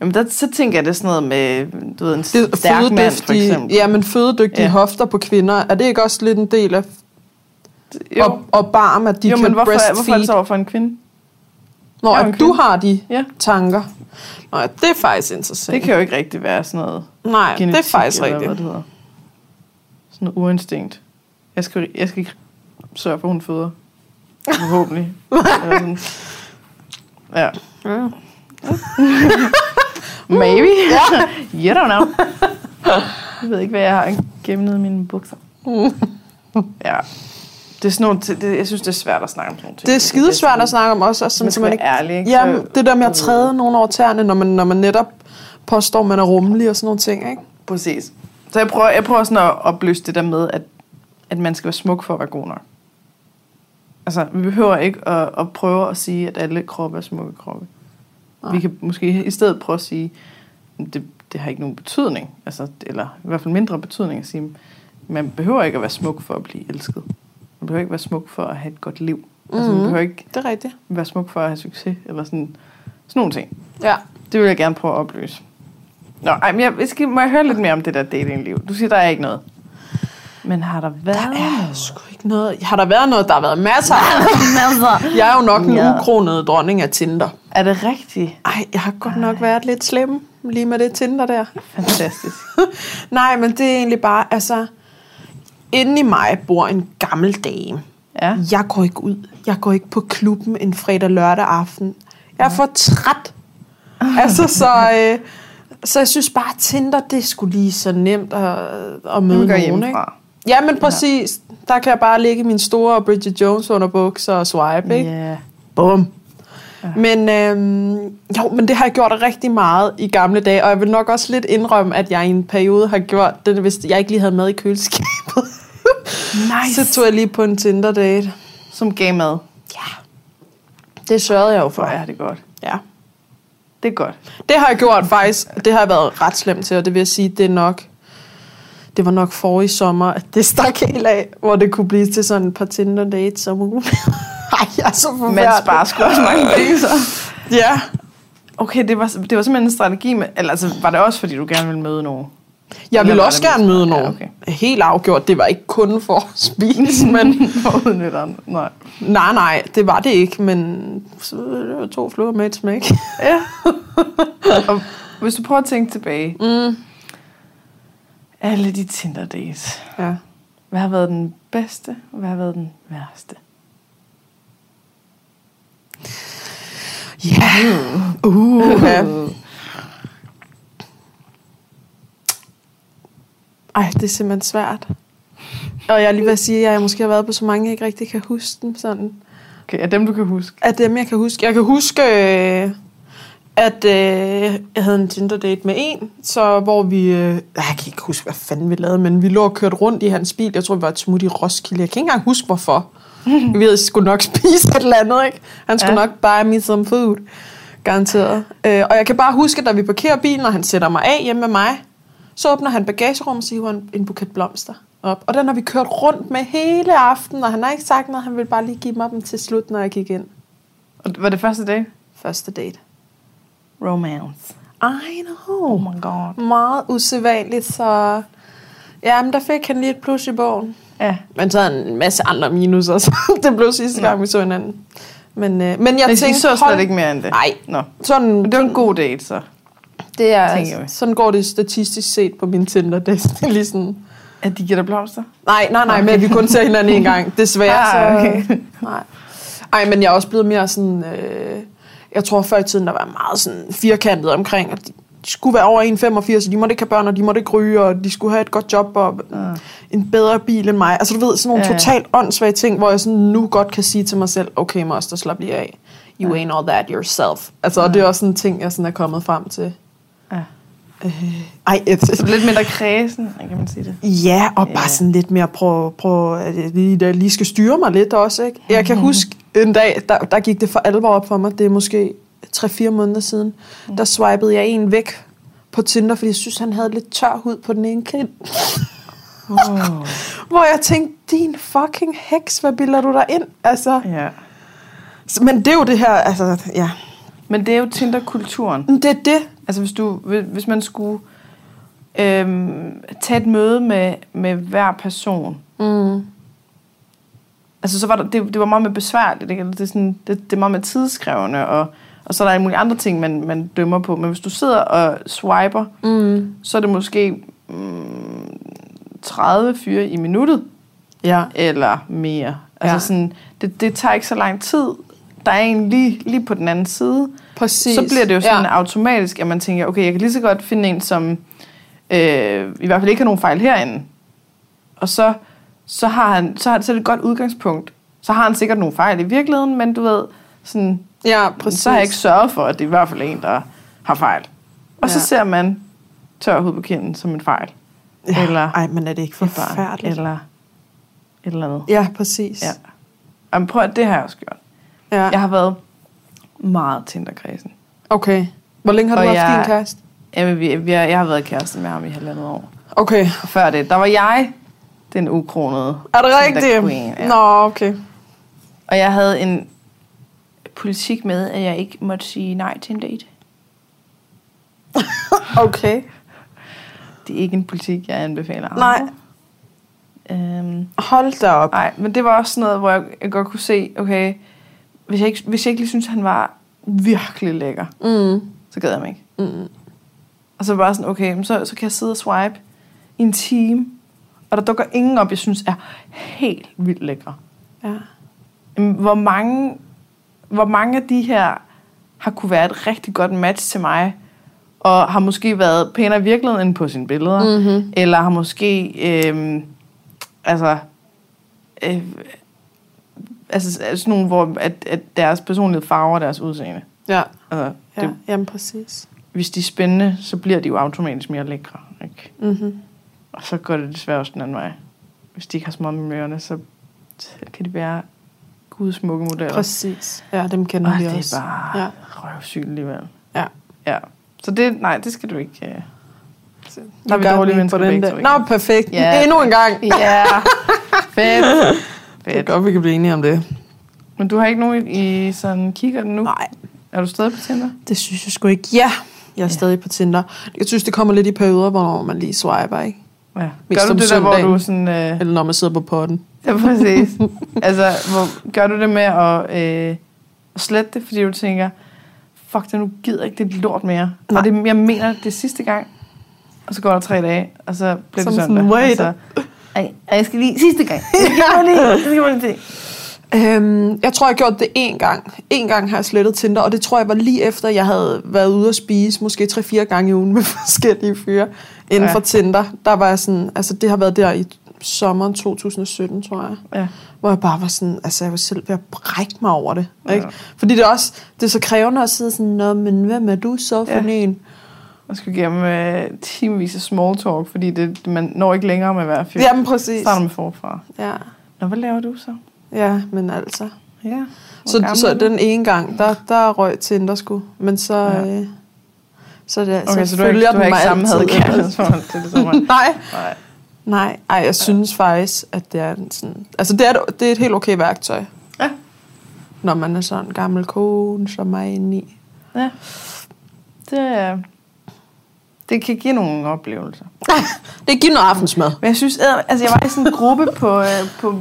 Jamen, der, så tænker jeg, det er sådan noget med, du ved, en det, stærk mand, for eksempel. Ja, men fødedygtige ja. hofter på kvinder, er det ikke også lidt en del af... Jo. Og, og barm, at de jo, kan men hvorfor, breastfeed? hvorfor er det så over for en kvinde? Nå, at du har de ja. tanker. Nå, det er faktisk interessant. Det kan jo ikke rigtig være sådan noget Nej, genetik, det er faktisk rigtigt. Hvad det hedder. Sådan noget uinstinkt. Jeg skal, jeg skal sørge for, at hun føder. Forhåbentlig. ja. ja. Maybe. Ja. you don't know. Jeg ved ikke, hvad jeg har i mine bukser. ja. Det er sådan nogle, det, jeg synes, det er svært at snakke om sådan ting. Det er skide svært at snakke om også. også sådan, man skal være ærlig, ikke? Ja, det der med at træde nogen over tæerne, når man, når man netop påstår, man er rummelig og sådan nogle ting, ikke? Præcis. Så jeg prøver, jeg prøver sådan at oplyse det der med, at, at man skal være smuk for at være god nok. Altså, vi behøver ikke at, at prøve at sige, at alle kroppe er smukke kroppe. Nej. Vi kan måske i stedet prøve at sige, det, det har ikke nogen betydning, altså, eller i hvert fald mindre betydning at sige, man behøver ikke at være smuk for at blive elsket. Man behøver ikke være smuk for at have et godt liv. Mm-hmm. Altså, man mhm. behøver ikke det er rigtigt. være smuk for at have succes, eller sådan, sådan nogle ting. Ja. Det vil jeg gerne prøve at oplyse. Nå, ej, men jeg, skal, må jeg høre lidt mere om det der datingliv? Du siger, der er ikke noget. Men har der været Der er sgu ikke noget. Har der været noget? Der har været masser. masser. jeg er jo nok en ja. dronning af Tinder. Er det rigtigt? Ej, jeg har godt Ej. nok været lidt slem lige med det Tinder der. Fantastisk. Nej, men det er egentlig bare, altså... Inde i mig bor en gammel dame. Ja. Jeg går ikke ud. Jeg går ikke på klubben en fredag lørdag aften. Jeg er for træt. altså, så... Øh, så jeg synes bare, at Tinder, det skulle lige så nemt at, at møde nogen. Ikke? Ja, men præcis. Ja. Der kan jeg bare lægge min store Bridget Jones under bukser og swipe, ikke? Yeah. Bum. Ja. Men, øhm, jo, men det har jeg gjort rigtig meget i gamle dage, og jeg vil nok også lidt indrømme, at jeg i en periode har gjort det, hvis jeg ikke lige havde mad i køleskabet. nice. Så tog jeg lige på en Tinder-date. Som gav mad? Ja. Det sørgede jeg jo for. Ja, det er godt. Ja. Det er godt. Det har jeg gjort faktisk. Det har jeg været ret slemt til, og det vil jeg sige, det er nok det var nok for i sommer, at det stak helt af, hvor det kunne blive til sådan et par Tinder dates som uge. Ej, jeg er så forfærdelig. Men sparer sgu også mange penge, så. ja. Okay, det var, det var simpelthen en strategi, med, eller altså, var det også, fordi du gerne ville møde nogen? Jeg vil også gerne møde nogen. Ja, okay. Helt afgjort. Det var ikke kun for at spise, men... for Nej. Nej, nej, det var det ikke, men så det var to fluer med et smæk. ja. Og hvis du prøver at tænke tilbage, mm alle de Tinder days. Ja. Hvad har været den bedste, og hvad har været den værste? Ja. Yeah. Uh, ja. Ej, det er simpelthen svært. Og jeg lige vil sige, at jeg måske har været på så mange, jeg ikke rigtig kan huske dem sådan. Okay, er dem, du kan huske? Er dem, jeg kan huske. Jeg kan huske... Øh, at øh, jeg havde en Tinder-date med en, så hvor vi, øh, jeg kan ikke huske, hvad fanden vi lavede, men vi lå og kørte rundt i hans bil. Jeg tror, vi var et smut i Roskilde. Jeg kan ikke engang huske, hvorfor. Vi havde skulle nok spise et eller andet, ikke? Han skulle ja. nok buy me some food. Garanteret. Øh, og jeg kan bare huske, at da vi parkerer bilen, og han sætter mig af hjemme med mig, så åbner han bagagerummet og siger en, en buket blomster op. Og den har vi kørt rundt med hele aften, og han har ikke sagt noget. Han ville bare lige give mig dem til slut, når jeg gik ind. Og var det første date? Første date romance. I know. Oh my god. Meget usædvanligt, så... Ja, men der fik han lige et plus i bogen. Ja. Men så en masse andre minuser, så det blev sidste gang, vi så hinanden. Men, øh, men jeg men tænkte... så slet ikke mere end det? Nej. Nå. Sådan, men det var en god date, så. Det er, altså, sådan går det statistisk set på min Tinder. Det er lige sådan... At de giver dig blomster? Nej, nej, nej, okay. men at vi kun ser hinanden en gang. Desværre. Ah, okay. Så, nej. Ej, men jeg er også blevet mere sådan... Øh, jeg tror før i tiden, der var meget sådan firkantet omkring, at de skulle være over 1,85, og de måtte ikke have børn, og de måtte ikke ryge, og de skulle have et godt job, og uh. en bedre bil end mig. Altså du ved, sådan nogle ja, ja. totalt åndssvage ting, hvor jeg sådan nu godt kan sige til mig selv, okay, moster, slap lige af. You ja. ain't all that yourself. Altså, ja. og det er også sådan en ting, jeg sådan er kommet frem til. Ja. Øh, ej, et, så lidt mindre kredsen, kan man sige det. Ja, og ja. bare sådan lidt mere prøve, prøve at jeg lige, lige skal styre mig lidt også. Ikke? Jeg kan huske en dag, der, der gik det for alvor op for mig. Det er måske 3-4 måneder siden. Mm. Der swipede jeg en væk på Tinder, fordi jeg synes, han havde lidt tør hud på den ene kind. Oh. Hvor jeg tænkte, din fucking heks, hvad bilder du der ind? Altså, ja. Men det er jo det her, altså, ja. Men det er jo Tinder-kulturen. Det er det. Altså hvis, du, hvis man skulle øhm, tage et møde med, med hver person, mm. altså så var der, det, det var meget med besværligt, ikke? Det, er sådan, det, det er meget med tidskrævende, og, og så er der alle mulige andre ting, man, man dømmer på. Men hvis du sidder og swiper, mm. så er det måske mm, 30 fyre i minuttet, ja. eller mere. Altså ja. sådan, det, det tager ikke så lang tid. Der er en lige, lige på den anden side. Præcis. Så bliver det jo sådan ja. automatisk, at man tænker, okay, jeg kan lige så godt finde en, som øh, i hvert fald ikke har nogen fejl herinde. Og så, så har han så har det et godt udgangspunkt. Så har han sikkert nogle fejl i virkeligheden, men du ved, sådan, ja, præcis. så har jeg ikke sørget for, at det er i hvert fald en, der har fejl. Og ja. så ser man tør hud på kinden som en fejl. Ja. Eller, Ej, men er det ikke forfærdeligt? Eller et eller andet. Ja, præcis. Ja. Jamen, prøv at det har jeg også gjort. Ja. Jeg har været meget Tinder-kredsen. Okay. Hvor længe har du og haft jeg, din kæreste? Jamen, vi, vi, jeg har været kæreste med ham i halvandet år. Okay. Og før det, der var jeg den ukronede Er det rigtigt? Queen, ja. Nå, okay. Og jeg havde en politik med, at jeg ikke måtte sige nej til en date. okay. Det er ikke en politik, jeg anbefaler. Nej. Øhm, Hold da op. Nej, men det var også noget, hvor jeg, jeg godt kunne se, okay, hvis jeg ikke, hvis jeg ikke lige synes, han var virkelig lækker, mm. så gad jeg mig ikke. Mm. Og så bare sådan, okay, så, så kan jeg sidde og swipe i en time, og der dukker ingen op, jeg synes er helt vildt lækre. Ja. Hvor mange, hvor mange af de her har kunne være et rigtig godt match til mig, og har måske været pænere i virkeligheden end på sine billeder, mm-hmm. eller har måske, øh, altså, øh, altså sådan nogle, hvor at, at deres personlighed farver deres udseende. Ja, altså, ja. Det, jamen præcis. Hvis de er spændende, så bliver de jo automatisk mere lækre. Ikke? Mm-hmm. Og så går det desværre også den anden vej. Hvis de ikke har små med så kan de være gudsmukke modeller. Præcis. Ja, dem kender og vi det også. det er bare ja. røvsygt alligevel. Ja. Ja. Så det, nej, det skal du ikke... Uh, så, der er vi dårlige mennesker den begge, Nå, perfekt. Ja. Endnu en gang. Ja. Fedt. Fedt. Det er godt, vi kan blive enige om det. Men du har ikke nogen i sådan kigger nu? Nej. Er du stadig på Tinder? Det synes jeg sgu ikke. Ja, jeg er ja. stadig på Tinder. Jeg synes, det kommer lidt i perioder, hvor man lige swiper, ikke? Ja. Gør du det der, hvor du sådan... Øh... Eller når man sidder på potten. Ja, præcis. altså, hvor, gør du det med at, øh, at slette det, fordi du tænker, fuck det, nu gider ikke det lort mere. Nej. Og det, jeg mener, det er sidste gang. Og så går der tre dage, og så bliver Som det søndag. Sådan, wait. Og så, ej, jeg skal lige sidste gang. Jeg skal lige, jeg skal lige Øhm, jeg tror, jeg gjorde det én gang. En gang har jeg slettet Tinder, og det tror jeg var lige efter, jeg havde været ude at spise, måske 3-4 gange i ugen med forskellige fyre inden ja. for Tinder. Der var jeg sådan, altså det har været der i sommeren 2017, tror jeg. Ja. Hvor jeg bare var sådan, altså jeg var selv ved at brække mig over det. Ja. Ikke? Fordi det er også, det er så krævende at sidde sådan, Nå, men hvem er du så for ja. en? Man skal igennem uh, timevis af small talk, fordi det, man når ikke længere med hver fyr. Jamen præcis. Starter med forfra. Ja. Nå, hvad laver du så? Ja, men altså. Ja. Så, så den ene gang, der, der røg Tinder sgu. Men så... Ja. Øh, så, det, okay, så, så du har ikke, du har ikke samme kærlighedsforhold til det, Nej. Nej. Nej, ej, jeg synes faktisk, at det er sådan... Altså, det er, det er et helt okay værktøj. Ja. Når man er sådan en gammel kone, som er inde i. Ja. Det er... Det kan give nogle oplevelser. det giver noget aftensmad. Men jeg synes, altså jeg var i sådan en gruppe på, øh, på,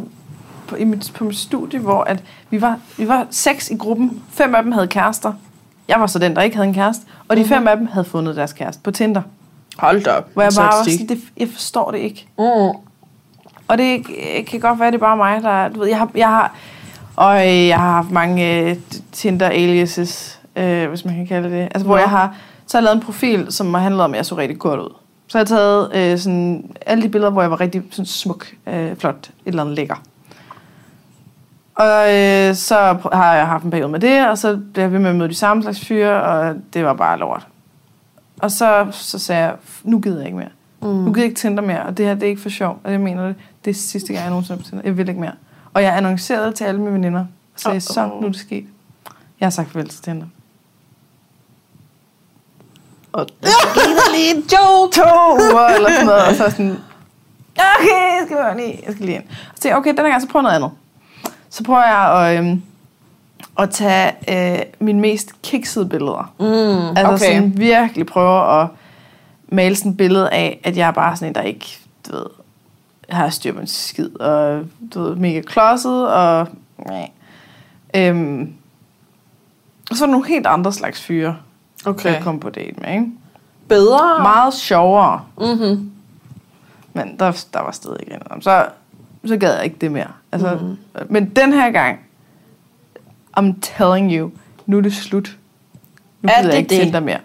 på, i mit, på mit studie, hvor at vi, var, vi var seks i gruppen. Fem af dem havde kærester. Jeg var så den, der ikke havde en kæreste. Og de mm-hmm. fem af dem havde fundet deres kæreste på Tinder. Hold da op. Hvor jeg bare var sådan, det, jeg forstår det ikke. Mm. Og det kan godt være, det er bare mig, der... Du ved, jeg har, jeg har, og jeg har haft mange uh, Tinder aliases, uh, hvis man kan kalde det. Altså, hvor ja. jeg har så har jeg lavet en profil, som har handlet om, at jeg så rigtig godt ud. Så har jeg taget uh, sådan, alle de billeder, hvor jeg var rigtig sådan, smuk, uh, flot, et eller andet lækker. Og øh, så har jeg haft en periode med det, og så blev jeg ved med at møde de samme slags fyre, og det var bare lort. Og så, så sagde jeg, nu gider jeg ikke mere. Mm. Nu gider jeg ikke Tinder mere, og det her det er ikke for sjov. Og jeg mener det, det er sidste gang, jeg nogensinde har Tinder. Jeg vil ikke mere. Og jeg annoncerede til alle mine veninder, og sagde, oh, oh. så nu er det sket. Jeg har sagt farvel til Tinder. Og det er lige to, to uger, eller sådan noget, og så sådan, okay, jeg skal lige, jeg skal lige ind. Og så okay, den her gang, så prøv noget andet så prøver jeg at, øhm, at tage øh, mine mest kiksede billeder. Mm, altså okay. sådan virkelig prøve at male sådan et billede af, at jeg er bare sådan en, der ikke, du ved, har styr på en skid, og du ved, mega klodset, og nej. Øhm, og så er nogle helt andre slags fyre, okay. jeg kom på date med, ikke? Bedre? Meget sjovere. Mm-hmm. Men der, der var stadig ikke Så så gad jeg ikke det mere. Altså, mm. Men den her gang, I'm telling you, nu er det slut. Nu gider jeg ikke det? dig mere.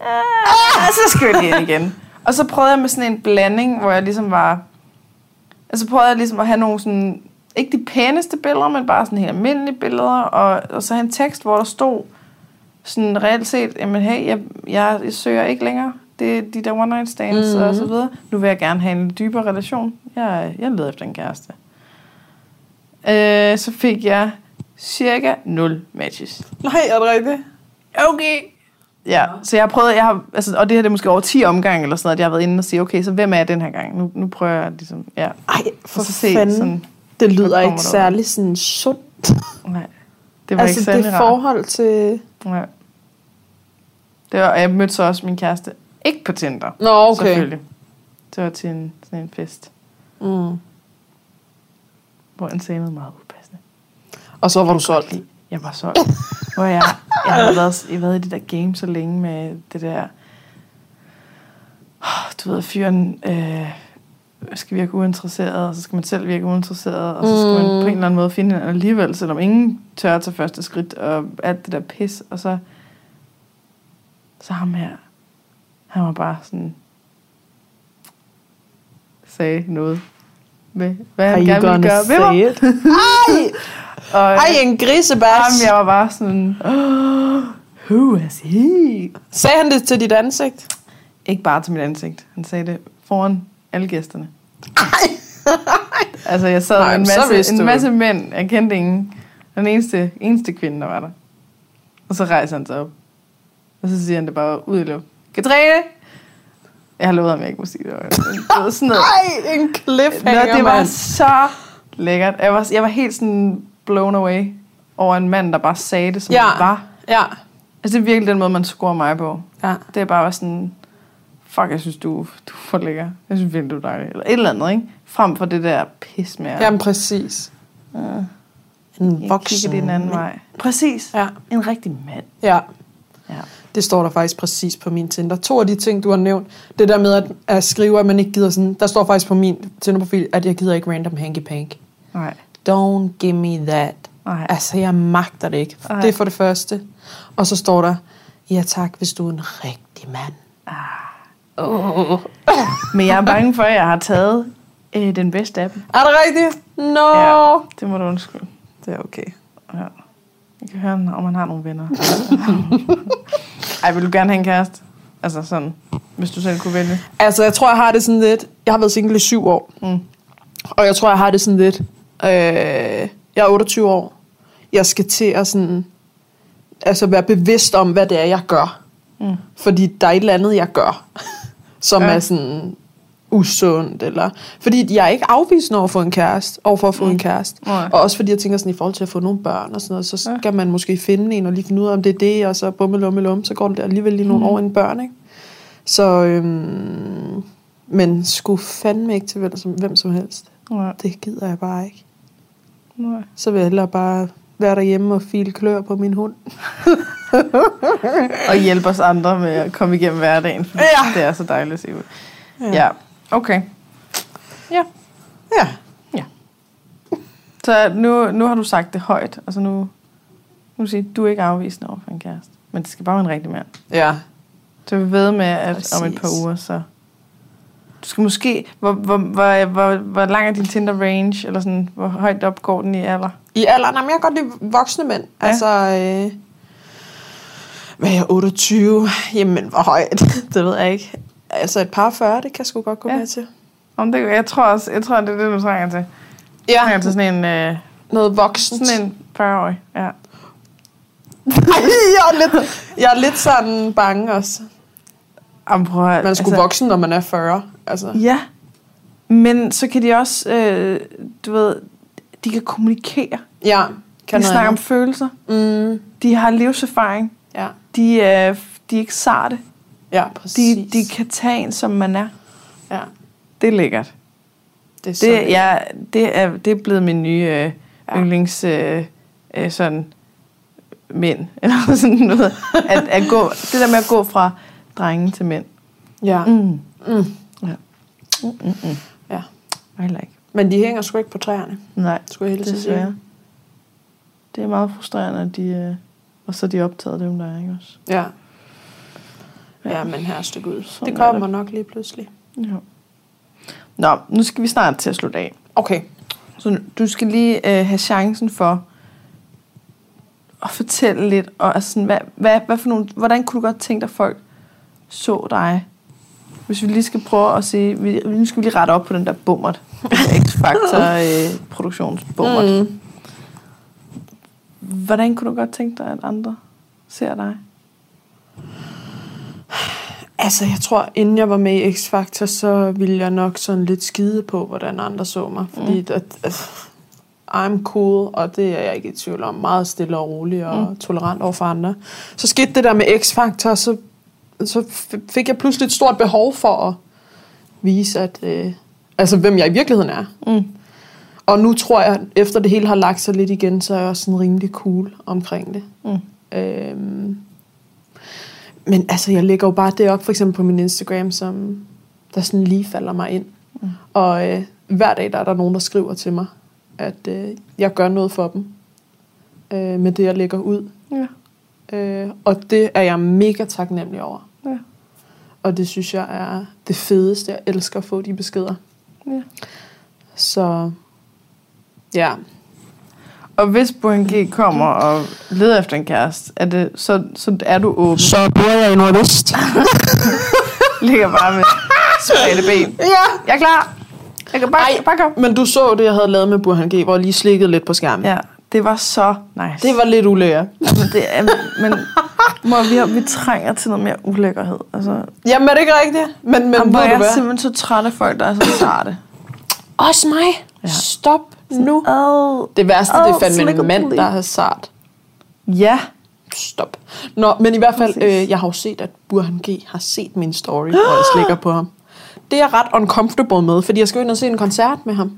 Ah, så skal jeg ind igen. Og så prøvede jeg med sådan en blanding, hvor jeg ligesom var... Altså prøvede jeg ligesom at have nogle sådan... Ikke de pæneste billeder, men bare sådan helt almindelige billeder. Og, og så en tekst, hvor der stod sådan reelt set, jamen hey, jeg, jeg, jeg søger ikke længere det er de der one night stands mm-hmm. og så videre. Nu vil jeg gerne have en dybere relation. Jeg, jeg leder efter en kæreste. Øh, så fik jeg cirka 0 matches. Nej, er det rigtigt? Okay. Ja, så jeg har prøvet, jeg har, altså, og det her det er måske over 10 omgange eller sådan noget, at jeg har været inde og sige, okay, så hvem er jeg den her gang? Nu, nu prøver jeg ligesom, ja. Ej, for så se, fanden. Sådan, det lyder ikke særlig sådan sundt. Nej, det var altså, ikke særlig det forhold til... Nej. Det var, jeg mødte så også min kæreste ikke på Tinder. Nå, okay. Selvfølgelig. Det var til en, sådan en fest. Mm. Hvor han sagde noget meget upassende. Og så var du solgt? Jeg var solgt. hvor jeg, jeg havde været, jeg været i det der game så længe med det der... Du ved, fyren øh, skal virke uinteresseret, og så skal man selv virke uinteresseret, og så skal man på en eller anden måde finde hinanden alligevel, selvom ingen tør at tage første skridt, og alt det der pis, og så, så ham her, han var bare sådan, sagde noget med, hvad han gerne ville gøre ved mig. Ej! og, Ej, en grisebas. Jamen, jeg var bare sådan, oh, who is he? Sagde han det til dit ansigt? Ikke bare til mit ansigt. Han sagde det foran alle gæsterne. Ej! altså, jeg sad Nej, med en masse, en masse mænd. Jeg kendte ingen. Den eneste, eneste kvinde, der var der. Og så rejser han sig op. Og så siger han det bare ud i luft. Katrine! Jeg har lovet ham, jeg ikke må sige det. Det var sådan noget. Ej, en cliffhanger, Nå, det var man. så lækkert. Jeg var, jeg var helt sådan blown away over en mand, der bare sagde det, som ja. det var. Ja. Altså, det er virkelig den måde, man scorer mig på. Ja. Det er bare sådan, fuck, jeg synes, du, du er for lækker. Jeg synes virkelig, du er dejlig. Eller et eller andet, ikke? Frem for det der pis med. Jamen, præcis. Ja. En voksen. Jeg den anden vej. Præcis. Ja. En rigtig mand. Ja. Ja. Det står der faktisk præcis på min Tinder. To af de ting, du har nævnt, det der med at, at skrive, at man ikke gider sådan, der står faktisk på min Tinder-profil, at jeg gider ikke random hanky-pank. Nej. Don't give me that. Nej. Altså, jeg magter det ikke. Nej. Det er for det første. Og så står der, ja tak, hvis du er en rigtig mand. Ah. Oh. Men jeg er bange for, at jeg har taget øh, den bedste af dem. Er det rigtigt? No. Ja, det må du undskylde. Det er okay. Ja. Jeg kan høre, om man har nogle venner. Ej, vil du gerne have en kæreste? Altså sådan, hvis du selv kunne vælge. Altså, jeg tror, jeg har det sådan lidt... Jeg har været single i syv år. Mm. Og jeg tror, jeg har det sådan lidt... Øh, jeg er 28 år. Jeg skal til at sådan... Altså være bevidst om, hvad det er, jeg gør. Mm. Fordi der er et eller andet, jeg gør, som ja. er sådan usundt, eller... Fordi jeg er ikke afvisende over at få en kæreste, over for at få mm. en kæreste. Nej. Og også fordi jeg tænker sådan, i forhold til at få nogle børn og sådan noget, så skal ja. man måske finde en, og lige finde ud af, om det er det, og så bumme lumme lum, så går det alligevel lige nogle mm. år en børn, ikke? Så, øhm, men skulle fandme ikke til hvem som, hvem som helst. Nej. Det gider jeg bare ikke. Nej. Så vil jeg hellere bare være derhjemme og file klør på min hund. og hjælpe os andre med at komme igennem hverdagen, ja. det er så dejligt at se ud. Ja. ja, okay. Ja. Ja. Ja. Så nu, nu har du sagt det højt. Altså nu, nu siger du er ikke afvisende over for en kæreste. Men det skal bare være en rigtig mand. Ja. Så vi ved med, at Præcis. om et par uger, så... Du skal måske... Hvor, hvor, hvor, hvor, hvor lang er din Tinder range? Eller sådan, hvor højt op går den i alder? I alder? Nej, men jeg kan godt lide voksne mænd. Ja. Altså... Øh, hvad er jeg, 28? Jamen, hvor højt? det ved jeg ikke. Altså et par 40, det kan jeg sgu godt gå ja. med til. Om det, jeg tror også, jeg tror, det er det, du trænger til. Ja. Jeg trænger til sådan en... Øh, Noget voksen. Sådan en 40-årig, ja. jeg, er lidt, jeg er lidt sådan bange også. Jamen, prøv at, man sgu altså, voksen, når man er 40. Altså. Ja, men så kan de også, øh, du ved, de kan kommunikere. Ja. Kan de snakker om følelser. Mm. De har livserfaring. Ja. De, øh, de er ikke sarte. Ja, præcis. De, de kan tage en, som man er. Ja. Det er lækkert. Det er, så det, ja, det er, det er blevet min nye øh, ja. yndlings øh, øh, sådan mænd. Eller sådan noget. At, at gå, det der med at gå fra drenge til mænd. Ja. Mm. Mm. Ja. Mm, mm, mm. Ja. I like. Men de hænger sgu ikke på træerne. Nej, skulle jeg hele sige. Det er meget frustrerende, at de, øh, og så er de optaget dem, der er, ikke også? Ja. Ja, men her stykke ud. Sådan det kommer det. nok lige pludselig. Ja. Nå, nu skal vi snart til at slutte af. Okay. Så du skal lige øh, have chancen for at fortælle lidt, og altså sådan, hvad, hvad, hvad for nogle, hvordan kunne du godt tænke dig, at folk så dig? Hvis vi lige skal prøve at se, vi, nu skal vi lige rette op på den der bummert, X-Factor øh. Mm. Hvordan kunne du godt tænke dig, at andre ser dig? Altså, jeg tror, inden jeg var med i X-Factor, så ville jeg nok sådan lidt skide på, hvordan andre så mig. Fordi mm. at, at, I'm cool, og det er jeg ikke i tvivl om. Meget stille og rolig og mm. tolerant over for andre. Så skete det der med X-Factor, så, så fik jeg pludselig et stort behov for at vise, at, øh, altså, hvem jeg i virkeligheden er. Mm. Og nu tror jeg, efter det hele har lagt sig lidt igen, så er jeg også sådan rimelig cool omkring det. Mm. Øhm, men altså, jeg lægger jo bare det op, for eksempel på min Instagram, som der sådan lige falder mig ind. Mm. Og øh, hver dag, der er der nogen, der skriver til mig, at øh, jeg gør noget for dem øh, med det, jeg lægger ud. Ja. Øh, og det er jeg mega taknemmelig over. Ja. Og det synes jeg er det fedeste. Jeg elsker at få de beskeder. Ja. Så ja. Og hvis Burhan G kommer og leder efter en kæreste, er det, så, så er du åben. Så bor jeg i Nordvest. Ligger bare med spredte ben. Ja. Jeg er klar. Jeg kan bare, Ej, bare kom. Men du så det, jeg havde lavet med Burhan G, hvor jeg lige slikkede lidt på skærmen. Ja, det var så nice. Det var lidt ulækkert. men det er, men mor, vi, har, vi trænger til noget mere ulækkerhed. Altså, Jamen er det ikke rigtigt? Men, men Jamen, jeg er simpelthen så træt af folk, der er så sarte. Også mig. Ja. Stop nu. Oh, det værste, oh, det er fandme en mand, der har sart. Ja. Stop. Nå, men i hvert fald, øh, jeg har jo set, at Burhan G har set min story, hvor jeg slikker på ham. Det er jeg ret uncomfortable med, fordi jeg skal ind og se en koncert med ham.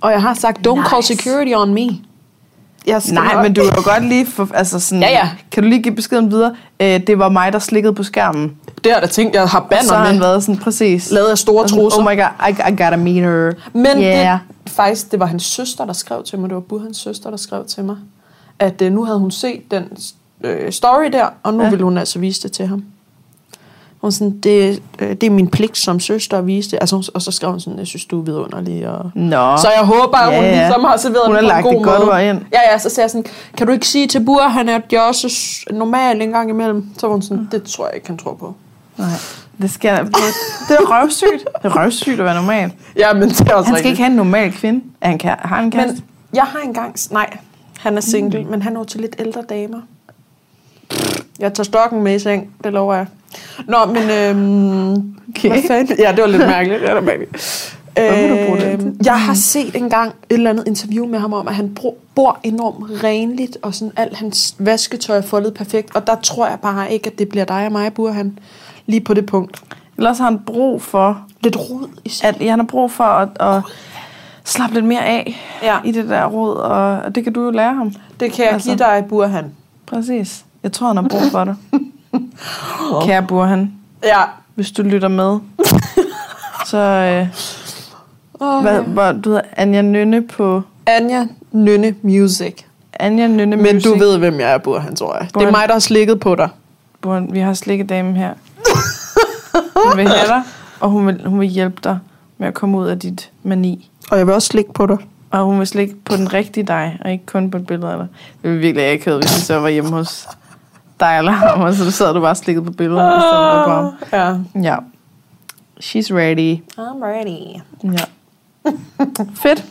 Og jeg har sagt, don't nice. call security on me. Jeg skal Nej, men du kan jo godt lige få, altså sådan, ja, ja. kan du lige give beskeden videre? Øh, det var mig, der slikkede på skærmen. Det har jeg da tænkt, jeg har banner så har han været sådan, præcis. Lavet af store altså, trusser. Oh my god, I, I gotta meet her. Men yeah. det, faktisk, det var hans søster, der skrev til mig. Det var Burhans søster, der skrev til mig. At øh, nu havde hun set den øh, story der, og nu ja. ville hun altså vise det til ham. Hun sådan, det, øh, det er min pligt som søster at vise det. Altså, og så skrev hun sådan, jeg synes, du er vidunderlig. Og... Nå. Så jeg håber, at hun ja, ligesom har serveret hun har lagt god det godt måde. ind. Ja, ja, så sagde jeg sådan, kan du ikke sige til Bur, han er jo også normal en gang imellem? Så var hun sådan, det tror jeg ikke, han tror på. Nej. Det, skal, det er røvsygt. Det er røvsygt at være normal. Ja, men det er også Han skal rigtigt. ikke have en normal kvinde. Er han, har han en kæreste? Men jeg har engang... Nej, han er single, mm. men han er til lidt ældre damer. Jeg tager stokken med i seng, det lover jeg. Nå, men... Øhm, okay. Hvad fanden? Ja, det var lidt mærkeligt. Det var mærkeligt. Øh, jeg har set engang et eller andet interview med ham om, at han bor enormt renligt, og sådan alt hans vasketøj er foldet perfekt, og der tror jeg bare ikke, at det bliver dig og mig, bor han lige på det punkt. Ellers har han brug for... Lidt rod i at, ja, han har brug for at, at slappe lidt mere af ja. i det der råd, og, og det kan du jo lære ham. Det kan jeg altså. give dig, Burhan. Præcis. Jeg tror, han har brug for det. Kære Burhan. Ja. Hvis du lytter med, så... Øh, oh, hvad, hvor, du hedder Anja Nynne på... Anja Nynne Music. Anja Nynne Music. Men du ved, hvem jeg er, Burhan, tror jeg. Burhan. Det er mig, der har slikket på dig. Burhan, vi har slikkedamen her. Hun vil have dig, og hun vil, hun vil hjælpe dig med at komme ud af dit mani. Og jeg vil også slikke på dig. Og hun vil slikke på den rigtige dig, og ikke kun på et billede af dig. Det ville virkelig ikke have, hvis jeg så var hjemme hos dig eller ham, og så sad du bare slikket på billeder. Oh, på ham. Ja. ja. She's ready. I'm ready. Ja. Fedt.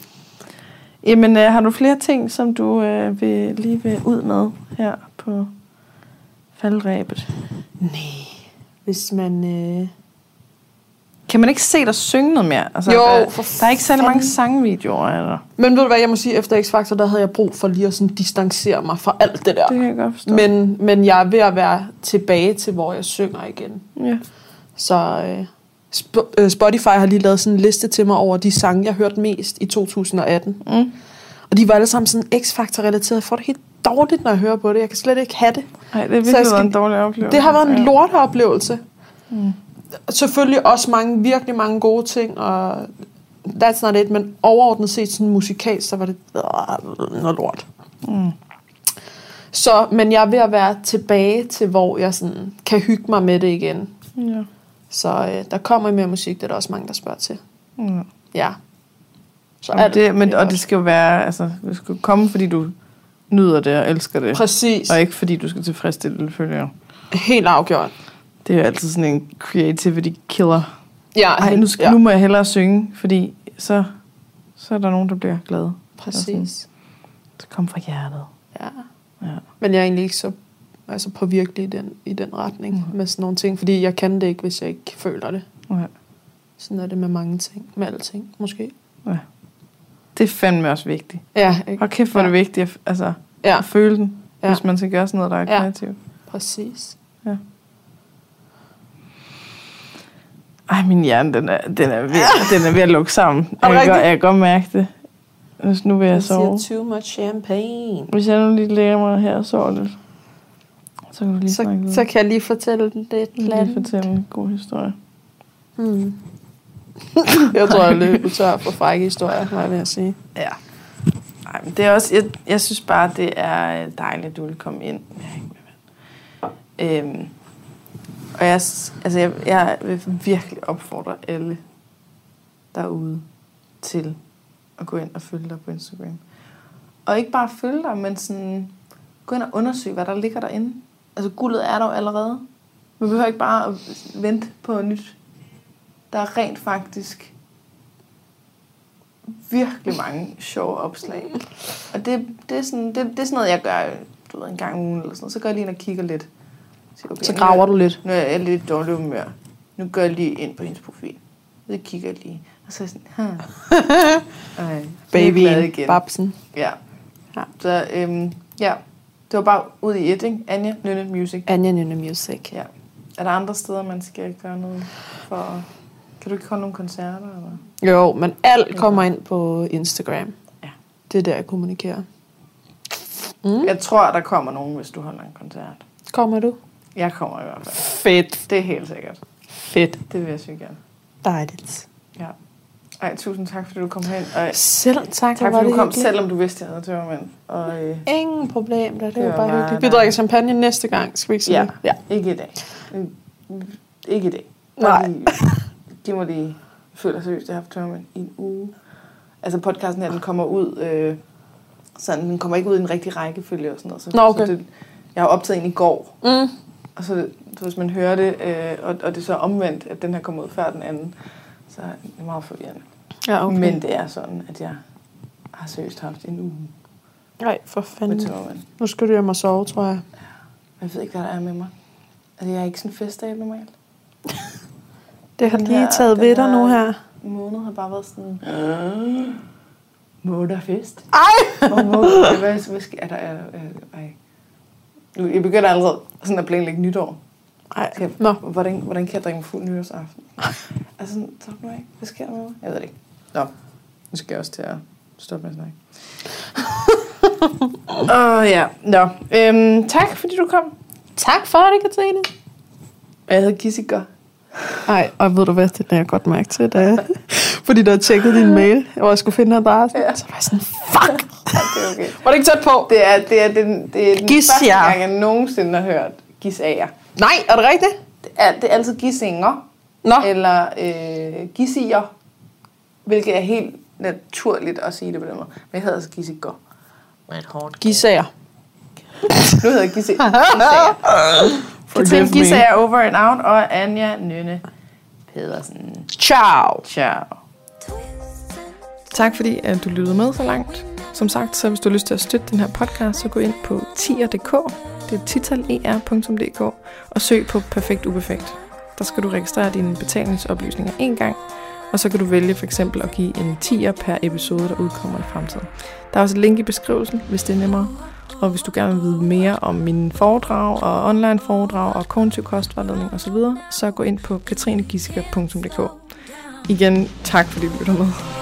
Jamen, øh, har du flere ting, som du øh, vil, lige vil ud med her på faldrebet? Nej. Hvis man... Øh kan man ikke se dig synge noget mere? Altså, jo, der, der er ikke særlig mange sangvideoer. Eller? Men ved du hvad, jeg må sige, efter X-Factor, der havde jeg brug for lige at sådan distancere mig fra alt det der. Det kan jeg godt forstå. Men, men jeg er ved at være tilbage til, hvor jeg synger igen. Ja. Så øh, Sp- øh, Spotify har lige lavet sådan en liste til mig over de sange, jeg hørte mest i 2018. Mm. Og de var alle sammen sådan X-Factor-relateret. Jeg får det helt dårligt, når jeg hører på det. Jeg kan slet ikke have det. Nej, det er virkelig skal... en dårlig oplevelse. Det har været en lorteoplevelse. Mm selvfølgelig også mange, virkelig mange gode ting, og that's not it, men overordnet set sådan musikalt, så var det øh, noget lort. Mm. Så, men jeg er ved at være tilbage til, hvor jeg sådan kan hygge mig med det igen. Ja. Så øh, der kommer mere musik, det er der også mange, der spørger til. Mm. Ja. Så alt, det, men, og det skal jo være, altså, det skal komme, fordi du nyder det og elsker det. Præcis. Og ikke fordi du skal tilfredsstille følger. Helt afgjort. Det er jo altid sådan en creativity killer. Ja, Ej, nu, skal, ja. nu må jeg hellere synge, fordi så, så er der nogen, der bliver glade. Præcis. Så kom fra hjertet. Ja. ja. Men jeg er egentlig ikke så altså påvirkelig i den, i den retning mm. med sådan nogle ting, fordi jeg kan det ikke, hvis jeg ikke føler det. Okay. Sådan er det med mange ting, med alting, måske. Ja. Det er fandme også vigtigt. Ja, ikke? Og kæft, hvor ja. det vigtigt at, altså, ja. at føle den, ja. hvis man skal gøre sådan noget, der er ja. kreativt. Præcis. Ja. Ej, min hjerne, den er, den er, ved, den er ved at lukke sammen. Jeg kan, godt, jeg kan godt mærke det. Hvis nu vil jeg sove. too much champagne. Hvis jeg nu lige lægger mig her og sover lidt. Så kan du lige så, så kan jeg lige fortælle den lidt. Lige fortælle en god historie. Hmm. jeg tror, jeg løber tør for frække historier, hvad jeg vil sige. Ja. Ej, men det er også, jeg, jeg synes bare, det er dejligt, at du vil komme ind. Øhm, og jeg, altså jeg, jeg vil virkelig opfordre alle derude til at gå ind og følge dig på Instagram. Og ikke bare følge dig, men sådan, gå ind og undersøge, hvad der ligger derinde. Altså guldet er der jo allerede. Vi behøver ikke bare at vente på nyt. Der er rent faktisk virkelig mange sjove opslag. Og det, det, er sådan, det, det er sådan noget, jeg gør du ved, en gang om ugen eller sådan Så går jeg lige ind og kigger lidt så, okay, så graver du lidt. Nu er jeg lidt dårlig humør. Nu går jeg lige ind på hendes profil. Så kigger jeg lige. Og så er jeg sådan, Ej, Baby Babsen. Ja. ja. Så øhm, ja, det var bare ud i et, ikke? Anja Nynne Music. Anja Nynne Music. Ja. Er der andre steder, man skal gøre noget for... Kan du ikke holde nogle koncerter? Eller? Jo, men alt kommer ind på Instagram. Ja. Det er der, jeg kommunikerer. Mm. Jeg tror, der kommer nogen, hvis du holder en koncert. Kommer du? Jeg kommer i hvert fald. Fedt. Det er helt sikkert. Fedt. Det vil jeg sige gerne. Dejligt. Ja. Ej, tusind tak, fordi du kom hen. Og Selv tak. Tak, fordi du kom, selvom du vidste, at jeg havde tørmænd. Og, øh, Ingen problem, da. det, det var bare hyggeligt. Vi drikker champagne næste gang, skal vi ikke sige ja. ja, ikke i dag. Ikke i dag. Nej. De må lige føle seriøst, at jeg har haft tørmænd i en uge. Altså podcasten her, den kommer ud, øh, sådan, den kommer ikke ud i en rigtig rækkefølge og sådan noget. Så, Nå, okay. så det, jeg har optaget en i går. Mm. Og så, så hvis man hører det, øh, og, og det er så omvendt, at den her kommer ud før den anden, så er det meget forvirrende. Ja, okay. Men det er sådan, at jeg har seriøst haft en uge. Nej, for fanden. Nu skal du hjem og sove, tror jeg. Ja. Jeg ved ikke, hvad der er med mig. Altså, jeg er ikke sådan festdag normalt. det har den lige her, taget ved dig nu her. måned har bare været sådan... Øh, må der fest? Ej! Hvor må, hvad, hvad, sker der? Er, er, er, nu, jeg begynder allerede sådan at planlægge nytår. Ej, Nå. Hvordan, hvordan kan jeg drikke mig fuld nytårsaften? altså, så nu ikke. Hvad sker der med mig? Jeg ved det ikke. Nå. Nu skal jeg også til at stoppe med at snakke. Åh oh, ja, nå. Øhm, tak fordi du kom. Tak for det, Katrine. Jeg hedder Gissiker. Nej, og ved du hvad, det er jeg godt mærke til, da fordi der tjekkede din mail, hvor jeg skulle finde adressen. Ja. Så var jeg sådan, fuck! Ja, det er okay. Var det ikke tæt på? Det er, det er den, det er den Gis, første ja. gang, jeg nogensinde har hørt Gisager. Nej, er det rigtigt? Det er, det er altid Gisinger. Nå. Eller øh, Gisiger. Hvilket er helt naturligt at sige det på den måde. Men jeg hedder altså Gissiger. Med et hårdt Gisager. nu hedder jeg Gisager. Katrine Gisager over and out, og Anja Nynne Pedersen. Ciao. Ciao. Tak fordi at du lyttede med så langt. Som sagt, så hvis du har lyst til at støtte den her podcast, så gå ind på tier.dk, det er titaler.dk, og søg på Perfekt Uperfekt. Der skal du registrere dine betalingsoplysninger en gang, og så kan du vælge for eksempel at give en tier per episode, der udkommer i fremtiden. Der er også et link i beskrivelsen, hvis det er nemmere. Og hvis du gerne vil vide mere om mine foredrag og online foredrag og kognitiv kostvejledning osv., så gå ind på katrinegissiker.dk. Igen, tak fordi du lytter med.